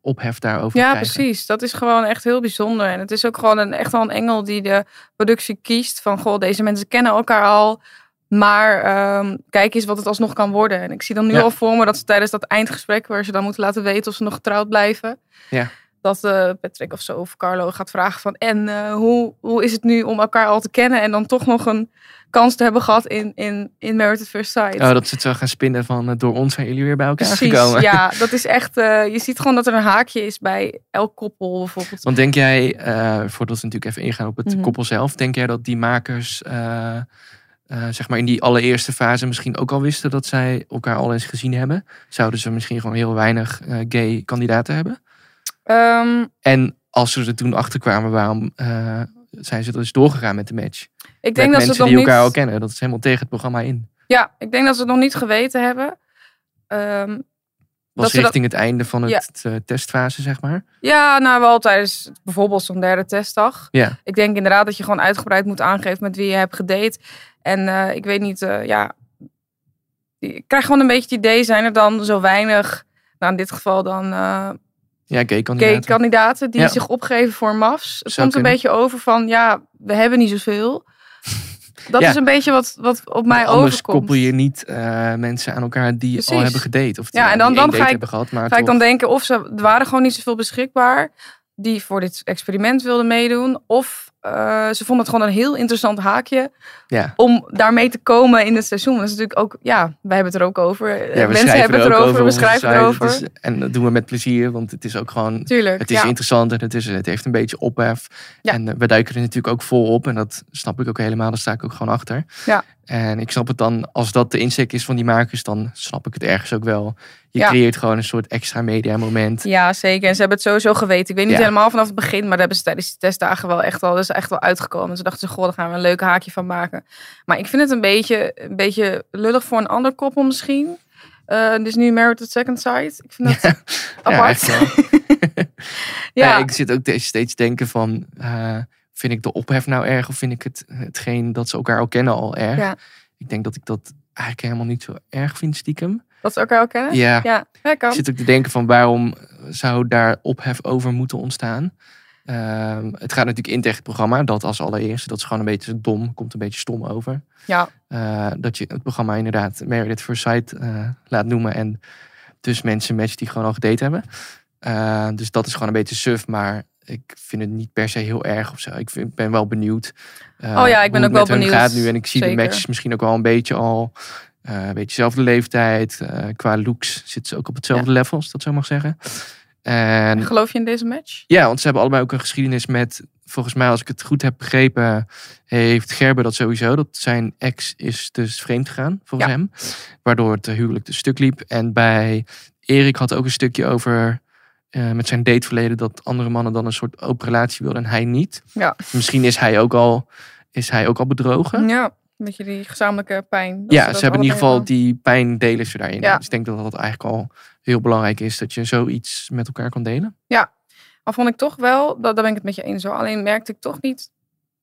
Speaker 1: ophef daarover
Speaker 2: Ja,
Speaker 1: krijgen.
Speaker 2: precies. Dat is gewoon echt heel bijzonder. En het is ook gewoon een, echt wel een engel die de productie kiest. Van, goh, deze mensen kennen elkaar al. Maar ehm, kijk eens wat het alsnog kan worden. En ik zie dan nu
Speaker 1: Ja.
Speaker 2: al voor me dat ze tijdens dat eindgesprek... waar ze dan moeten laten weten of ze nog getrouwd blijven...
Speaker 1: Ja.
Speaker 2: Dat eh, Patrick of zo of Carlo gaat vragen van... en eh, hoe, hoe is het nu om elkaar al te kennen... en dan toch nog een kans te hebben gehad in, in, in Married at First Sight.
Speaker 1: Oh, dat ze het zo gaan spinnen van eh, door ons zijn jullie weer bij elkaar
Speaker 2: Precies,
Speaker 1: gekomen.
Speaker 2: ja. Dat is echt... je ziet gewoon dat er een haakje is bij elk koppel bijvoorbeeld.
Speaker 1: Want denk jij, voordat we natuurlijk even ingaan op het
Speaker 2: Mhm.
Speaker 1: koppel zelf, denk jij dat die makers, zeg maar in die allereerste fase misschien ook al wisten dat zij elkaar al eens gezien hebben? Zouden ze misschien gewoon heel weinig gay kandidaten hebben?
Speaker 2: Ehm,
Speaker 1: En als ze er toen achter kwamen, waarom eh, zijn ze dus doorgegaan met de match?
Speaker 2: Ik denk
Speaker 1: met
Speaker 2: dat ze
Speaker 1: mensen
Speaker 2: het nog
Speaker 1: die
Speaker 2: niet...
Speaker 1: elkaar al kennen. Dat is helemaal tegen het programma in.
Speaker 2: Ja, ik denk dat ze het nog niet geweten hebben. Ehm,
Speaker 1: Was
Speaker 2: dat ze dat-
Speaker 1: richting het einde van het
Speaker 2: Ja.
Speaker 1: eh, testfase, zeg maar.
Speaker 2: Ja, nou wel tijdens bijvoorbeeld zo'n derde testdag.
Speaker 1: Ja.
Speaker 2: Ik denk inderdaad dat je gewoon uitgebreid moet aangeven met wie je hebt gedate. En eh, ik weet niet, ja. Ik krijg gewoon een beetje het idee, zijn er dan zo weinig, nou in dit geval dan
Speaker 1: Ja, gay
Speaker 2: gay
Speaker 1: kandidaten.
Speaker 2: kandidaten die
Speaker 1: Ja.
Speaker 2: zich opgeven voor MAFs. Het
Speaker 1: Zou
Speaker 2: komt een beetje over van, ja, we hebben niet zoveel. Dat
Speaker 1: Ja.
Speaker 2: is een beetje wat, wat op mij
Speaker 1: Anders
Speaker 2: overkomt.
Speaker 1: koppel je niet eh, mensen aan elkaar die
Speaker 2: Precies.
Speaker 1: al hebben gedate. Of die
Speaker 2: Ja, en dan, dan ga, ik,
Speaker 1: hebben gehad. Maar
Speaker 2: ga ik dan denken of ze er waren gewoon niet zoveel beschikbaar die voor dit experiment wilden meedoen. Of eh, ze vonden het gewoon een heel interessant haakje
Speaker 1: Ja.
Speaker 2: om daarmee te komen in het seizoen. Dat is natuurlijk ook, ja, wij hebben het er ook over.
Speaker 1: Ja,
Speaker 2: Mensen hebben het erover,
Speaker 1: over
Speaker 2: we schrijven erover.
Speaker 1: Het is- en dat doen we met plezier, want het is ook gewoon...
Speaker 2: Tuurlijk,
Speaker 1: Het is
Speaker 2: ja.
Speaker 1: interessant en het, is, het heeft een beetje ophef.
Speaker 2: Ja.
Speaker 1: En eh, we duiken er natuurlijk ook vol op. En dat snap ik ook helemaal, daar sta ik ook gewoon achter.
Speaker 2: Ja.
Speaker 1: En ik snap het dan, als dat de insteek is van die makers, dan snap ik het ergens ook wel. Je
Speaker 2: Ja.
Speaker 1: creëert gewoon een soort extra media moment.
Speaker 2: Ja, zeker. En ze hebben het sowieso geweten. Ik weet niet
Speaker 1: Ja.
Speaker 2: helemaal vanaf het begin, maar daar hebben ze tijdens die testdagen wel echt wel, dat is echt wel uitgekomen. Ze dachten ze, goh, daar gaan we een leuk haakje van maken. Maar ik vind het een beetje, een beetje lullig voor een ander koppel misschien. Eh, dus nu Married at Second Sight. Ik vind dat apart.
Speaker 1: echt wel.
Speaker 2: Ja.
Speaker 1: Ja, ik zit ook te- steeds denken van, eh, vind ik de ophef nou erg of vind ik het, hetgeen dat ze elkaar al kennen al erg?
Speaker 2: Ja.
Speaker 1: Ik denk dat ik dat eigenlijk helemaal niet zo erg vind stiekem.
Speaker 2: Dat ze elkaar ook kennen?
Speaker 1: Ja.
Speaker 2: Ja, ja.
Speaker 1: Ik zit ook te denken van waarom zou daar ophef over moeten ontstaan? Ehm, het gaat natuurlijk in tegen het programma. Dat als allereerste. Dat is gewoon een beetje dom. Komt een beetje stom over.
Speaker 2: Ja.
Speaker 1: Eh, dat je het programma inderdaad Married at First Sight eh, laat noemen. En dus mensen matcht die gewoon al gedate hebben. Eh, dus dat is gewoon een beetje suf. Maar ik vind het niet per se heel erg of zo. Ik vind, ben wel benieuwd.
Speaker 2: Oh ja, ik ben ook wel benieuwd.
Speaker 1: gaat nu. En ik zie de matches misschien ook wel een beetje al. een beetje dezelfde leeftijd. qua looks zitten ze ook op hetzelfde level, als dat zo mag zeggen. En
Speaker 2: Geloof je in deze match?
Speaker 1: ja, want ze hebben allebei ook een geschiedenis met, volgens mij als ik het goed heb begrepen, heeft Gerber dat sowieso. Dat zijn ex is dus vreemd gegaan, volgens
Speaker 2: Ja.
Speaker 1: hem. Waardoor het huwelijk dus stuk liep. En bij Erik had ook een stukje over eh, met zijn dateverleden dat andere mannen dan een soort open relatie wilden en hij niet.
Speaker 2: Ja.
Speaker 1: Misschien is hij ook al, is hij ook al bedrogen.
Speaker 2: Ja. Beetje die gezamenlijke pijn. dat
Speaker 1: Ja,
Speaker 2: dat
Speaker 1: ze hebben in ieder geval die pijn delen ze daarin.
Speaker 2: Ja.
Speaker 1: Dus ik denk dat dat eigenlijk al heel belangrijk is. Dat je zoiets met elkaar kan delen.
Speaker 2: Ja, al vond ik toch wel, dat, daar ben ik het met je eens hoor. Alleen merkte ik toch niet.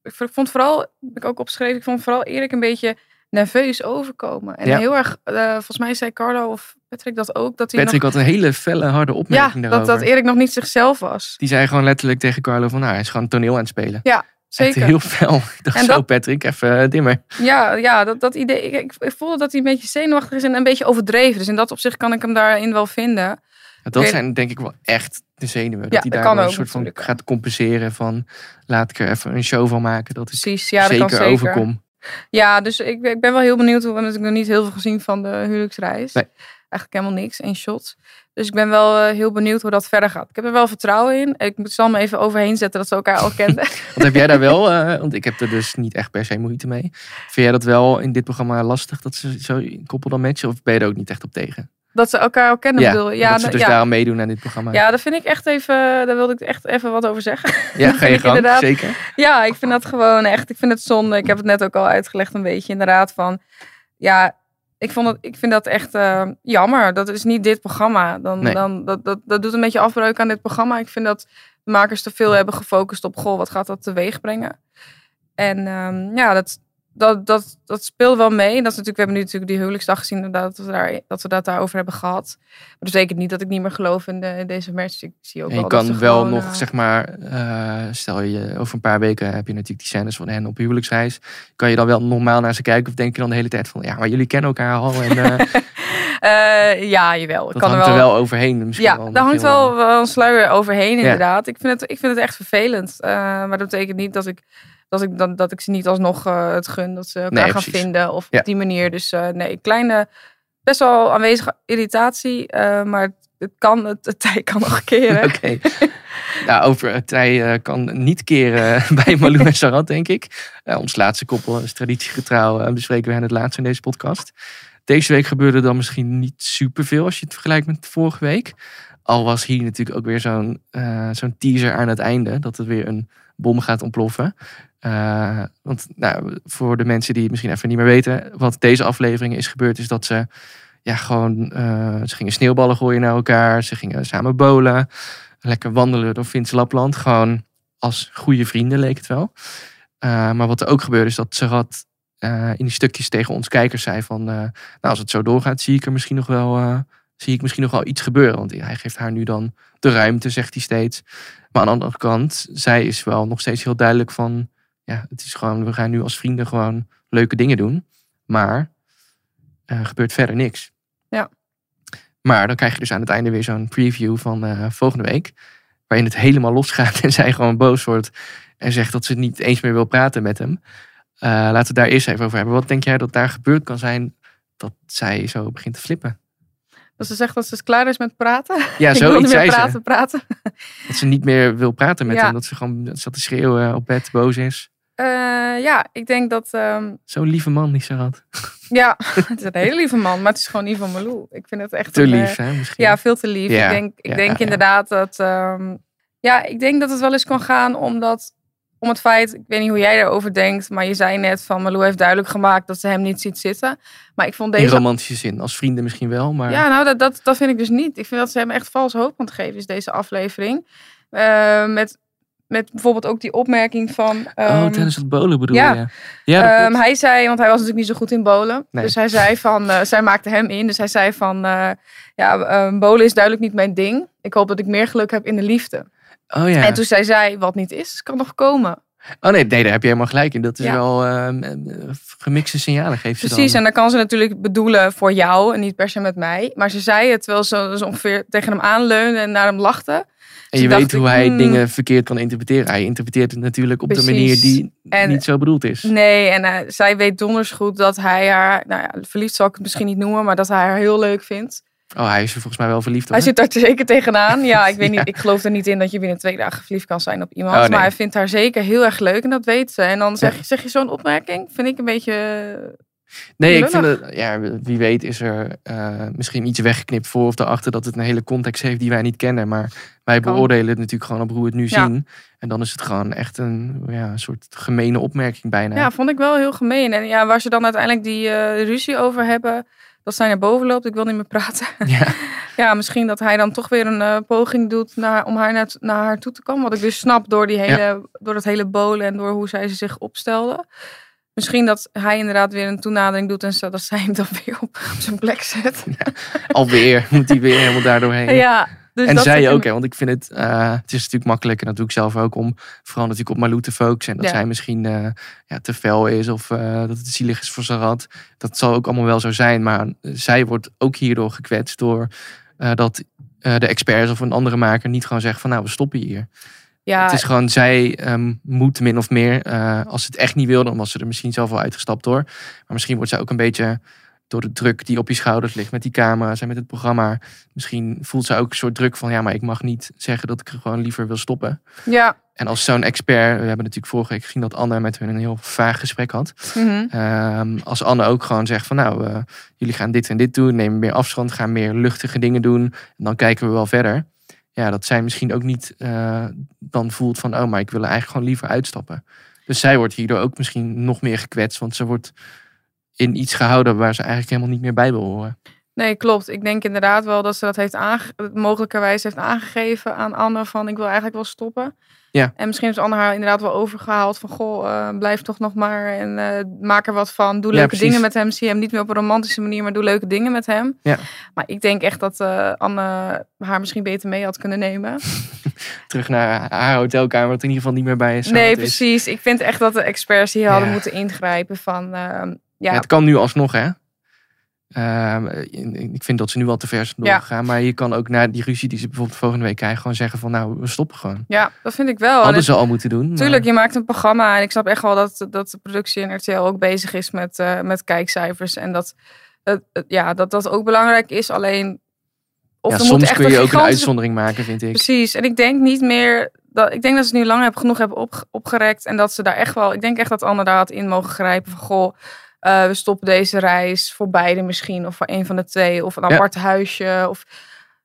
Speaker 2: Ik vond vooral, heb ik ook opgeschreven, ik vond vooral Erik een beetje nerveus overkomen. En
Speaker 1: Ja.
Speaker 2: heel erg, eh, volgens mij zei Carlo of Patrick dat ook. Dat hij
Speaker 1: Patrick
Speaker 2: nog,
Speaker 1: had een hele felle, harde
Speaker 2: ja,
Speaker 1: opmerking
Speaker 2: dat,
Speaker 1: daarover.
Speaker 2: dat Erik nog niet zichzelf was.
Speaker 1: Die zei gewoon letterlijk tegen Carlo van... Nou, hij is gewoon toneel aan het spelen.
Speaker 2: Ja,
Speaker 1: Echt
Speaker 2: zeker.
Speaker 1: heel fel. Ik dacht
Speaker 2: En
Speaker 1: zo,
Speaker 2: dat-
Speaker 1: Patrick, even eh, dimmer.
Speaker 2: Ja, ja dat, dat idee. Ik, ik, ik voelde dat hij een beetje zenuwachtig is en een beetje overdreven. Dus in dat opzicht kan ik hem daarin wel vinden.
Speaker 1: Dat zijn denk ik wel echt de zenuwen.
Speaker 2: Ja,
Speaker 1: dat hij
Speaker 2: dat
Speaker 1: daar wel een soort van
Speaker 2: natuurlijk,
Speaker 1: gaat compenseren van... Laat ik er even een show van maken. Dat
Speaker 2: Precies, ja, dat kan
Speaker 1: zeker
Speaker 2: zeker.
Speaker 1: overkom.
Speaker 2: Ja, dus ik, ben- ik ben wel heel benieuwd. We hebben natuurlijk nog niet heel veel gezien van de huwelijksreis.
Speaker 1: Nee.
Speaker 2: Eigenlijk helemaal niks, één shot. Dus ik ben wel eh, heel benieuwd hoe dat verder gaat. Ik heb er wel vertrouwen in. Ik moet- zal me even overheen zetten dat ze elkaar al kenden.
Speaker 1: Want heb jij daar wel... eh, want ik heb er dus niet echt per se moeite mee. Vind jij dat wel in dit programma lastig... dat ze zo een koppel dan matchen? Of ben je er ook niet echt op tegen?
Speaker 2: dat ze elkaar al kennen,
Speaker 1: ja,
Speaker 2: bedoel je?
Speaker 1: dat ze dus
Speaker 2: ja.
Speaker 1: daarom meedoen aan dit programma.
Speaker 2: ja, dat vind ik echt even... Daar wilde ik echt even wat over zeggen.
Speaker 1: Ja, ga je gang,
Speaker 2: inderdaad-
Speaker 1: zeker.
Speaker 2: Ja, ik vind dat gewoon echt. Ik vind het zonde. Ik heb het net ook al uitgelegd, een beetje inderdaad. Van ja, ik, vond het, ik vind dat echt eh, jammer. Dat is niet dit programma. Dan,
Speaker 1: Nee.
Speaker 2: dan, dat, dat, dat doet een beetje afbreuk aan dit programma. Ik vind dat de makers te veel hebben gefocust op: goh, wat gaat dat teweeg brengen? En ehm, ja, dat, dat, dat, dat speelt wel mee. Dat is natuurlijk, we hebben nu natuurlijk die huwelijksdag gezien, inderdaad, dat we, daar, dat we dat daarover hebben gehad. Maar dat betekent niet dat ik niet meer geloof in, de, in deze match. Ik zie ook
Speaker 1: En je
Speaker 2: wel
Speaker 1: kan wel
Speaker 2: gewoon,
Speaker 1: nog,
Speaker 2: eh,
Speaker 1: zeg maar, eh, stel je over een paar weken heb je natuurlijk die scènes van hen op huwelijksreis. Kan je dan wel normaal naar ze kijken of denk je dan de hele tijd van, ja, maar jullie kennen elkaar al en eh,
Speaker 2: ja, jawel. Ik
Speaker 1: dat
Speaker 2: kan
Speaker 1: hangt
Speaker 2: er
Speaker 1: er wel overheen. Misschien
Speaker 2: Ja,
Speaker 1: wel
Speaker 2: daar hangt wel, wel een sluier overheen,
Speaker 1: Ja.
Speaker 2: inderdaad. Ik, vind het, ik vind het echt vervelend. Maar dat betekent niet dat ik, dat ik, dat, dat ik ze niet alsnog eh, het gun dat ze elkaar
Speaker 1: Nee,
Speaker 2: gaan
Speaker 1: precies.
Speaker 2: vinden. Of
Speaker 1: Ja.
Speaker 2: op die manier. Dus eh, nee, kleine, best wel aanwezige irritatie. eh, maar het, het kan, het, het tij kan nog keren.
Speaker 1: Oké. nou, over het tij kan niet keren bij Malou en Sarat, denk ik. Ons laatste koppel is traditiegetrouw. bespreken we hen het laatst in deze podcast. Deze week gebeurde dan misschien niet superveel als je het vergelijkt met vorige week. Al was hier natuurlijk ook weer zo'n zo'n teaser aan het einde. Dat er weer een bom gaat ontploffen. Eh, want nou, voor de mensen die het misschien even niet meer weten. Wat deze aflevering is gebeurd is dat ze ja, gewoon, eh, ze gingen sneeuwballen gooien naar elkaar. Ze gingen samen bowlen. Lekker wandelen door Fins Lapland. Gewoon als goede vrienden leek het wel. Eh, maar wat er ook gebeurde is dat Sarat eh in die stukjes tegen ons kijkers zei van... nou, als het zo doorgaat zie ik er misschien nog wel... zie ik misschien nog wel iets gebeuren. Want hij geeft haar nu dan de ruimte, zegt hij steeds. Maar aan de andere kant, zij is wel nog steeds heel duidelijk van... Ja, het is gewoon, we gaan nu als vrienden gewoon leuke dingen doen. Maar er gebeurt verder niks.
Speaker 2: Ja.
Speaker 1: Maar dan krijg je dus aan het einde weer zo'n preview van eh, volgende week. Waarin het helemaal losgaat en zij gewoon boos wordt. En zegt dat ze niet eens meer wil praten met hem. Eh, laten we daar eerst even over hebben. Wat denk jij dat daar gebeurd kan zijn dat zij zo begint te flippen?
Speaker 2: Dat ze zegt dat ze klaar is met praten.
Speaker 1: Ja, zoiets
Speaker 2: niet meer
Speaker 1: zei ze.
Speaker 2: praten.
Speaker 1: Dat ze niet meer wil praten met
Speaker 2: Ja.
Speaker 1: hem. Dat ze gewoon zat te schreeuwen op bed, boos is.
Speaker 2: Eh, ja, ik denk dat... ehm,
Speaker 1: Zo'n lieve man die ze had.
Speaker 2: Ja, het is een hele lieve man, maar het is gewoon niet van Malou. Ik vind het echt
Speaker 1: Te
Speaker 2: een,
Speaker 1: lief,
Speaker 2: eh,
Speaker 1: hè, misschien?
Speaker 2: Ja, veel te lief.
Speaker 1: Ja,
Speaker 2: Ik denk, ik
Speaker 1: ja,
Speaker 2: denk
Speaker 1: ja,
Speaker 2: inderdaad dat... ehm, ja, ik denk dat het wel eens kan gaan omdat... Om het feit, ik weet niet hoe jij daarover denkt, maar je zei net van Malou heeft duidelijk gemaakt dat ze hem niet ziet zitten. Maar ik vond
Speaker 1: In
Speaker 2: deze...
Speaker 1: romantische zin. Als vrienden misschien wel, maar...
Speaker 2: Ja, nou, dat, dat, dat vind ik dus niet. Ik vind dat ze hem echt vals hoop aan het geven is, deze aflevering. Eh, met, met bijvoorbeeld ook die opmerking van...
Speaker 1: oh,
Speaker 2: ehm,
Speaker 1: tijdens het bolen bedoel
Speaker 2: ja.
Speaker 1: je? Ja,
Speaker 2: Ehm, hij zei, want hij was natuurlijk niet zo goed in bolen.
Speaker 1: Nee.
Speaker 2: Dus hij zei van, eh, zij maakte hem in. Dus hij zei van, eh, ja, eh, bolen is duidelijk niet mijn ding. Ik hoop dat ik meer geluk heb in de liefde.
Speaker 1: Oh ja.
Speaker 2: En toen zei zij, wat niet is, kan nog komen.
Speaker 1: Oh nee, nee, daar heb je helemaal gelijk in. Dat is
Speaker 2: Ja.
Speaker 1: wel eh, gemixte signalen geeft ze
Speaker 2: Precies, en dan kan ze natuurlijk bedoelen voor jou en niet per se met mij. Maar ze zei het terwijl ze dus ongeveer tegen hem aanleunde en naar hem lachte.
Speaker 1: En je weet hoe
Speaker 2: ik,
Speaker 1: hij
Speaker 2: hmm,
Speaker 1: dingen verkeerd kan interpreteren. Hij interpreteert het natuurlijk op de manier die
Speaker 2: En-
Speaker 1: niet zo bedoeld is.
Speaker 2: Nee, en eh, zij weet donders goed dat hij haar, nou ja, verliefd zal ik het misschien niet noemen, maar dat hij haar heel leuk vindt.
Speaker 1: Oh, hij is er volgens mij wel verliefd op.
Speaker 2: Hij zit daar zeker tegenaan. Ja, ik weet
Speaker 1: Ja.
Speaker 2: niet. Ik geloof er niet in dat je binnen twee dagen verliefd kan zijn op iemand.
Speaker 1: Oh, nee.
Speaker 2: Maar hij vindt haar zeker heel erg leuk en dat weet ze. En dan zeg, zeg je zo'n opmerking, vind ik een beetje
Speaker 1: Nee, ik vind het, ja, wie weet is er eh, misschien iets weggeknipt voor of daarachter dat het een hele context heeft die wij niet kennen. Maar wij
Speaker 2: Kan.
Speaker 1: beoordelen het natuurlijk gewoon op hoe we het nu
Speaker 2: Ja.
Speaker 1: zien. En dan is het gewoon echt een, ja, soort gemene opmerking bijna.
Speaker 2: Ja, vond ik wel heel gemeen. En ja, waar ze dan uiteindelijk die eh, ruzie over hebben, dat zij naar boven loopt. Ik wil niet meer praten.
Speaker 1: Ja.
Speaker 2: ja, misschien dat hij dan toch weer een eh, poging doet naar, om haar naar, naar haar toe te komen. Wat ik dus snap door, die hele, door dat hele bolen en door hoe zij zich opstelde. Misschien dat hij inderdaad weer een toenadering doet en dat zij hem dan weer op, op zijn plek zet.
Speaker 1: Alweer moet hij weer helemaal daardoorheen.
Speaker 2: Ja, dus
Speaker 1: en
Speaker 2: dat
Speaker 1: zij ook, hè, want ik vind het, eh, het is natuurlijk makkelijk en dat doe ik zelf ook om vooral natuurlijk op Malou te focussen. En dat
Speaker 2: Ja.
Speaker 1: zij misschien eh, ja, te fel is of eh, dat het zielig is voor Sarat. Dat zal ook allemaal wel zo zijn, maar zij wordt ook hierdoor gekwetst door dat de experts of een andere maker niet gewoon zeggen van nou we stoppen hier.
Speaker 2: Ja,
Speaker 1: Het is gewoon, zij ehm, moet min of meer, eh, als ze het echt niet wil, dan was ze er misschien zelf wel uitgestapt hoor. Maar misschien wordt zij ook een beetje door de druk die op je schouders ligt met die camera's en met het programma. Misschien voelt ze ook een soort druk van, ja, maar ik mag niet zeggen dat ik er gewoon liever wil stoppen.
Speaker 2: ja.
Speaker 1: En als zo'n expert, we hebben natuurlijk vorige week gezien dat Anne met hun een heel vaag gesprek had.
Speaker 2: Mhm.
Speaker 1: Ehm, als Anne ook gewoon zegt van nou, eh, jullie gaan dit en dit doen, nemen meer afstand, gaan meer luchtige dingen doen. En dan kijken we wel verder. Ja, dat zij misschien ook niet eh, dan voelt van oh, maar ik wil eigenlijk gewoon liever uitstappen. Dus zij wordt hierdoor ook misschien nog meer gekwetst, want ze wordt in iets gehouden waar ze eigenlijk helemaal niet meer bij wil horen.
Speaker 2: Nee, klopt. Ik denk inderdaad wel dat ze dat heeft aange mogelijkerwijs heeft aangegeven aan Anne van ik wil eigenlijk wel stoppen.
Speaker 1: Ja.
Speaker 2: En misschien heeft Anne haar inderdaad wel overgehaald van goh, eh, blijf toch nog maar en eh, maak er wat van. Doe
Speaker 1: Ja,
Speaker 2: leuke
Speaker 1: precies.
Speaker 2: dingen met hem. Zie hem niet meer op een romantische manier, maar doe leuke dingen met hem.
Speaker 1: Ja.
Speaker 2: Maar ik denk echt dat eh, Anne haar misschien beter mee had kunnen nemen.
Speaker 1: Terug naar haar hotelkamer, wat in ieder geval niet meer bij is.
Speaker 2: nee,
Speaker 1: is.
Speaker 2: precies. Ik vind echt dat de experts hier hadden moeten ingrijpen van Ja,
Speaker 1: het kan nu alsnog, hè? Ehm, ik vind dat ze nu al te ver zijn
Speaker 2: Ja.
Speaker 1: doorgegaan. Maar je kan ook na die ruzie die ze bijvoorbeeld volgende week krijgen... gewoon zeggen van nou, we stoppen gewoon.
Speaker 2: ja, dat vind ik wel. En
Speaker 1: Hadden ze al moeten doen. maar-
Speaker 2: Tuurlijk, je maakt een programma en ik snap echt wel dat, dat de productie en RTL ook bezig is met, eh, met kijkcijfers. En dat, ja, dat dat ook belangrijk is. Alleen, of
Speaker 1: ja,
Speaker 2: er moet
Speaker 1: soms
Speaker 2: echt
Speaker 1: kun je ook een uitzondering maken, vind ik.
Speaker 2: Precies, en ik denk niet meer, dat, ik denk dat ze nu lang hebben, genoeg hebben op, opgerekt. En dat ze daar echt wel, ik denk echt dat Anne daar had in mogen grijpen van goh, eh, we stoppen deze reis voor beide misschien. Of voor een van de twee, of een
Speaker 1: Ja.
Speaker 2: apart huisje. Of,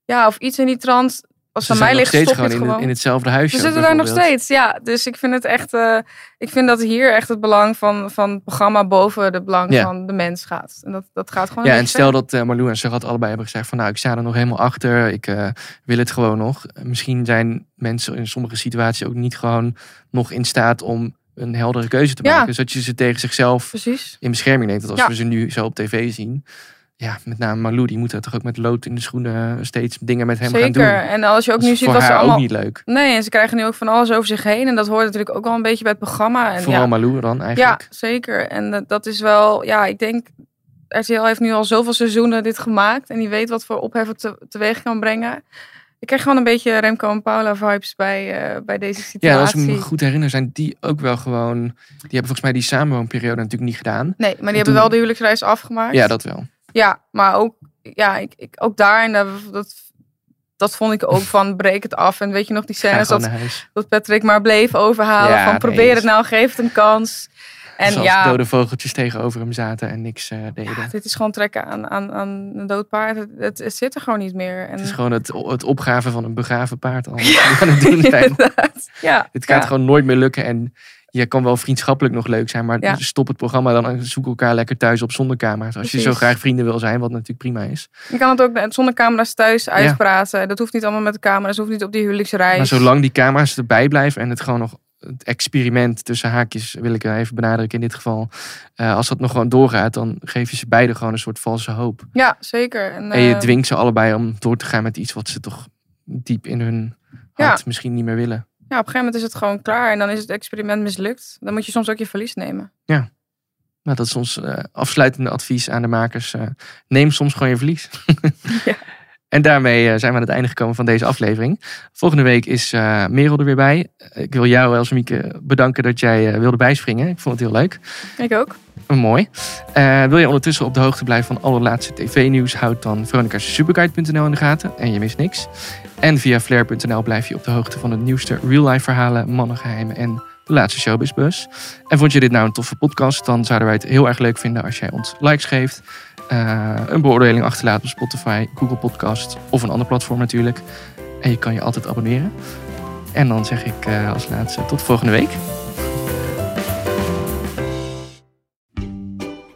Speaker 2: ja, of iets in die trant. Als het aan mij ligt, stop
Speaker 1: gewoon
Speaker 2: het
Speaker 1: in,
Speaker 2: gewoon.
Speaker 1: in hetzelfde huisje.
Speaker 2: Ze zitten daar nog steeds, ja. Dus ik vind het echt. eh, ik vind dat hier echt het belang van, van het programma boven het belang
Speaker 1: Ja.
Speaker 2: van de mens gaat. En dat, dat gaat gewoon.
Speaker 1: Ja, en stel
Speaker 2: ver.
Speaker 1: dat eh Marlou en Sarat allebei hebben gezegd van nou, ik sta er nog helemaal achter. Ik wil het gewoon nog. Misschien zijn mensen in sommige situaties ook niet gewoon nog in staat om een heldere keuze te
Speaker 2: Ja.
Speaker 1: maken. Dus dat je ze tegen zichzelf
Speaker 2: Precies.
Speaker 1: in bescherming neemt. Dat als
Speaker 2: Ja.
Speaker 1: we ze nu zo op tv zien. Ja, met name Marlou, die moet er toch ook met lood in de schoenen steeds dingen met hem gaan doen.
Speaker 2: Zeker. En als je ook
Speaker 1: Dat
Speaker 2: nu ziet wat ze allemaal.
Speaker 1: ook niet leuk.
Speaker 2: Nee, en ze krijgen nu ook van alles over zich heen. En dat hoort natuurlijk ook wel een beetje bij het programma. En
Speaker 1: Vooral
Speaker 2: ja,
Speaker 1: Malou dan eigenlijk.
Speaker 2: ja, zeker. En dat, dat is wel, ja, ik denk. RTL heeft nu al zoveel seizoenen dit gemaakt. En die weet wat voor ophef het te- teweeg kan brengen. Ik krijg gewoon een beetje Remco en Paula vibes bij, eh, bij deze situatie.
Speaker 1: Ja, als ik me goed herinner, zijn die ook wel gewoon. Die hebben volgens mij die samenwoonperiode natuurlijk niet gedaan.
Speaker 2: Nee, maar die
Speaker 1: En
Speaker 2: hebben
Speaker 1: toen-
Speaker 2: wel de huwelijksreis afgemaakt.
Speaker 1: Ja, dat wel.
Speaker 2: Ja, maar ook, ja, ik, ik, ook daar, en dat, dat, vond ik ook van breek het af. En weet je nog die scènes dat, dat Patrick maar bleef overhalen
Speaker 1: Ja,
Speaker 2: van probeer het nou, geef het een kans. En
Speaker 1: Zoals
Speaker 2: ja,
Speaker 1: dode vogeltjes tegenover hem zaten en niks eh, deden.
Speaker 2: dit is gewoon trekken aan, aan, aan een dood paard. Het, het, het zit er gewoon niet meer. En,
Speaker 1: Het is gewoon het, het opgraven van een begraven paard al. aan het doen zijn.
Speaker 2: Ja,
Speaker 1: Het gaat
Speaker 2: ja.
Speaker 1: gewoon nooit meer lukken. En je kan wel vriendschappelijk nog leuk zijn, maar
Speaker 2: Ja.
Speaker 1: stop het programma dan en zoek elkaar lekker thuis op zonder camera's. Als je zo graag vrienden wil zijn, wat natuurlijk prima is.
Speaker 2: Je kan het ook zonder camera's thuis uitpraten. Dat hoeft niet allemaal met de camera's. Dat hoeft niet op die huwelijksreis.
Speaker 1: Maar zolang die camera's erbij blijven en het gewoon nog het experiment tussen haakjes, wil ik even benadrukken in dit geval. eh, als dat nog gewoon doorgaat, dan geef je ze beide gewoon een soort valse hoop.
Speaker 2: Ja, zeker. En,
Speaker 1: En je
Speaker 2: eh,
Speaker 1: dwingt ze allebei om door te gaan met iets wat ze toch diep in hun hart
Speaker 2: Ja.
Speaker 1: misschien niet meer willen.
Speaker 2: Ja, op een gegeven moment is het gewoon klaar. En dan is het experiment mislukt. Dan moet je soms ook je verlies nemen.
Speaker 1: Nou, dat is ons eh, afsluitende advies aan de makers. neem soms gewoon je verlies. En daarmee eh, zijn we aan het einde gekomen van deze aflevering. Volgende week is eh, Merel er weer bij. Eh, Ik wil jou, Elsemieke, bedanken dat jij wilde bijspringen. Ik vond het heel leuk.
Speaker 2: Ik ook.
Speaker 1: Eh, mooi. Wil je ondertussen op de hoogte blijven van alle laatste tv-nieuws? Houd dan veronicasuperguide.nl in de gaten en je mist niks. En via flair.nl blijf je op de hoogte van de nieuwste real-life verhalen, mannengeheimen en de laatste Showbiz-bus. En vond je dit nou een toffe podcast, dan zouden wij het heel erg leuk vinden als jij ons likes geeft. Eh, een beoordeling achterlaat op Spotify, Google Podcast of een ander platform natuurlijk. En je kan je altijd abonneren. En dan zeg ik eh, als laatste tot volgende week.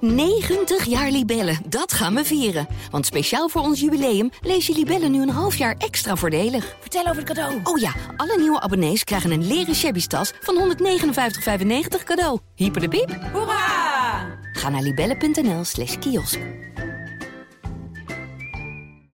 Speaker 11: 90 jaar Libellen, dat gaan we vieren. Want speciaal voor ons jubileum lees je Libellen nu een half jaar extra voordelig. Vertel over het cadeau. Oh ja, alle nieuwe abonnees krijgen een leren shabby tas van 159,95 cadeau. Hyper de piep. Hoera! Ga naar libelle.nl/slash kiosk.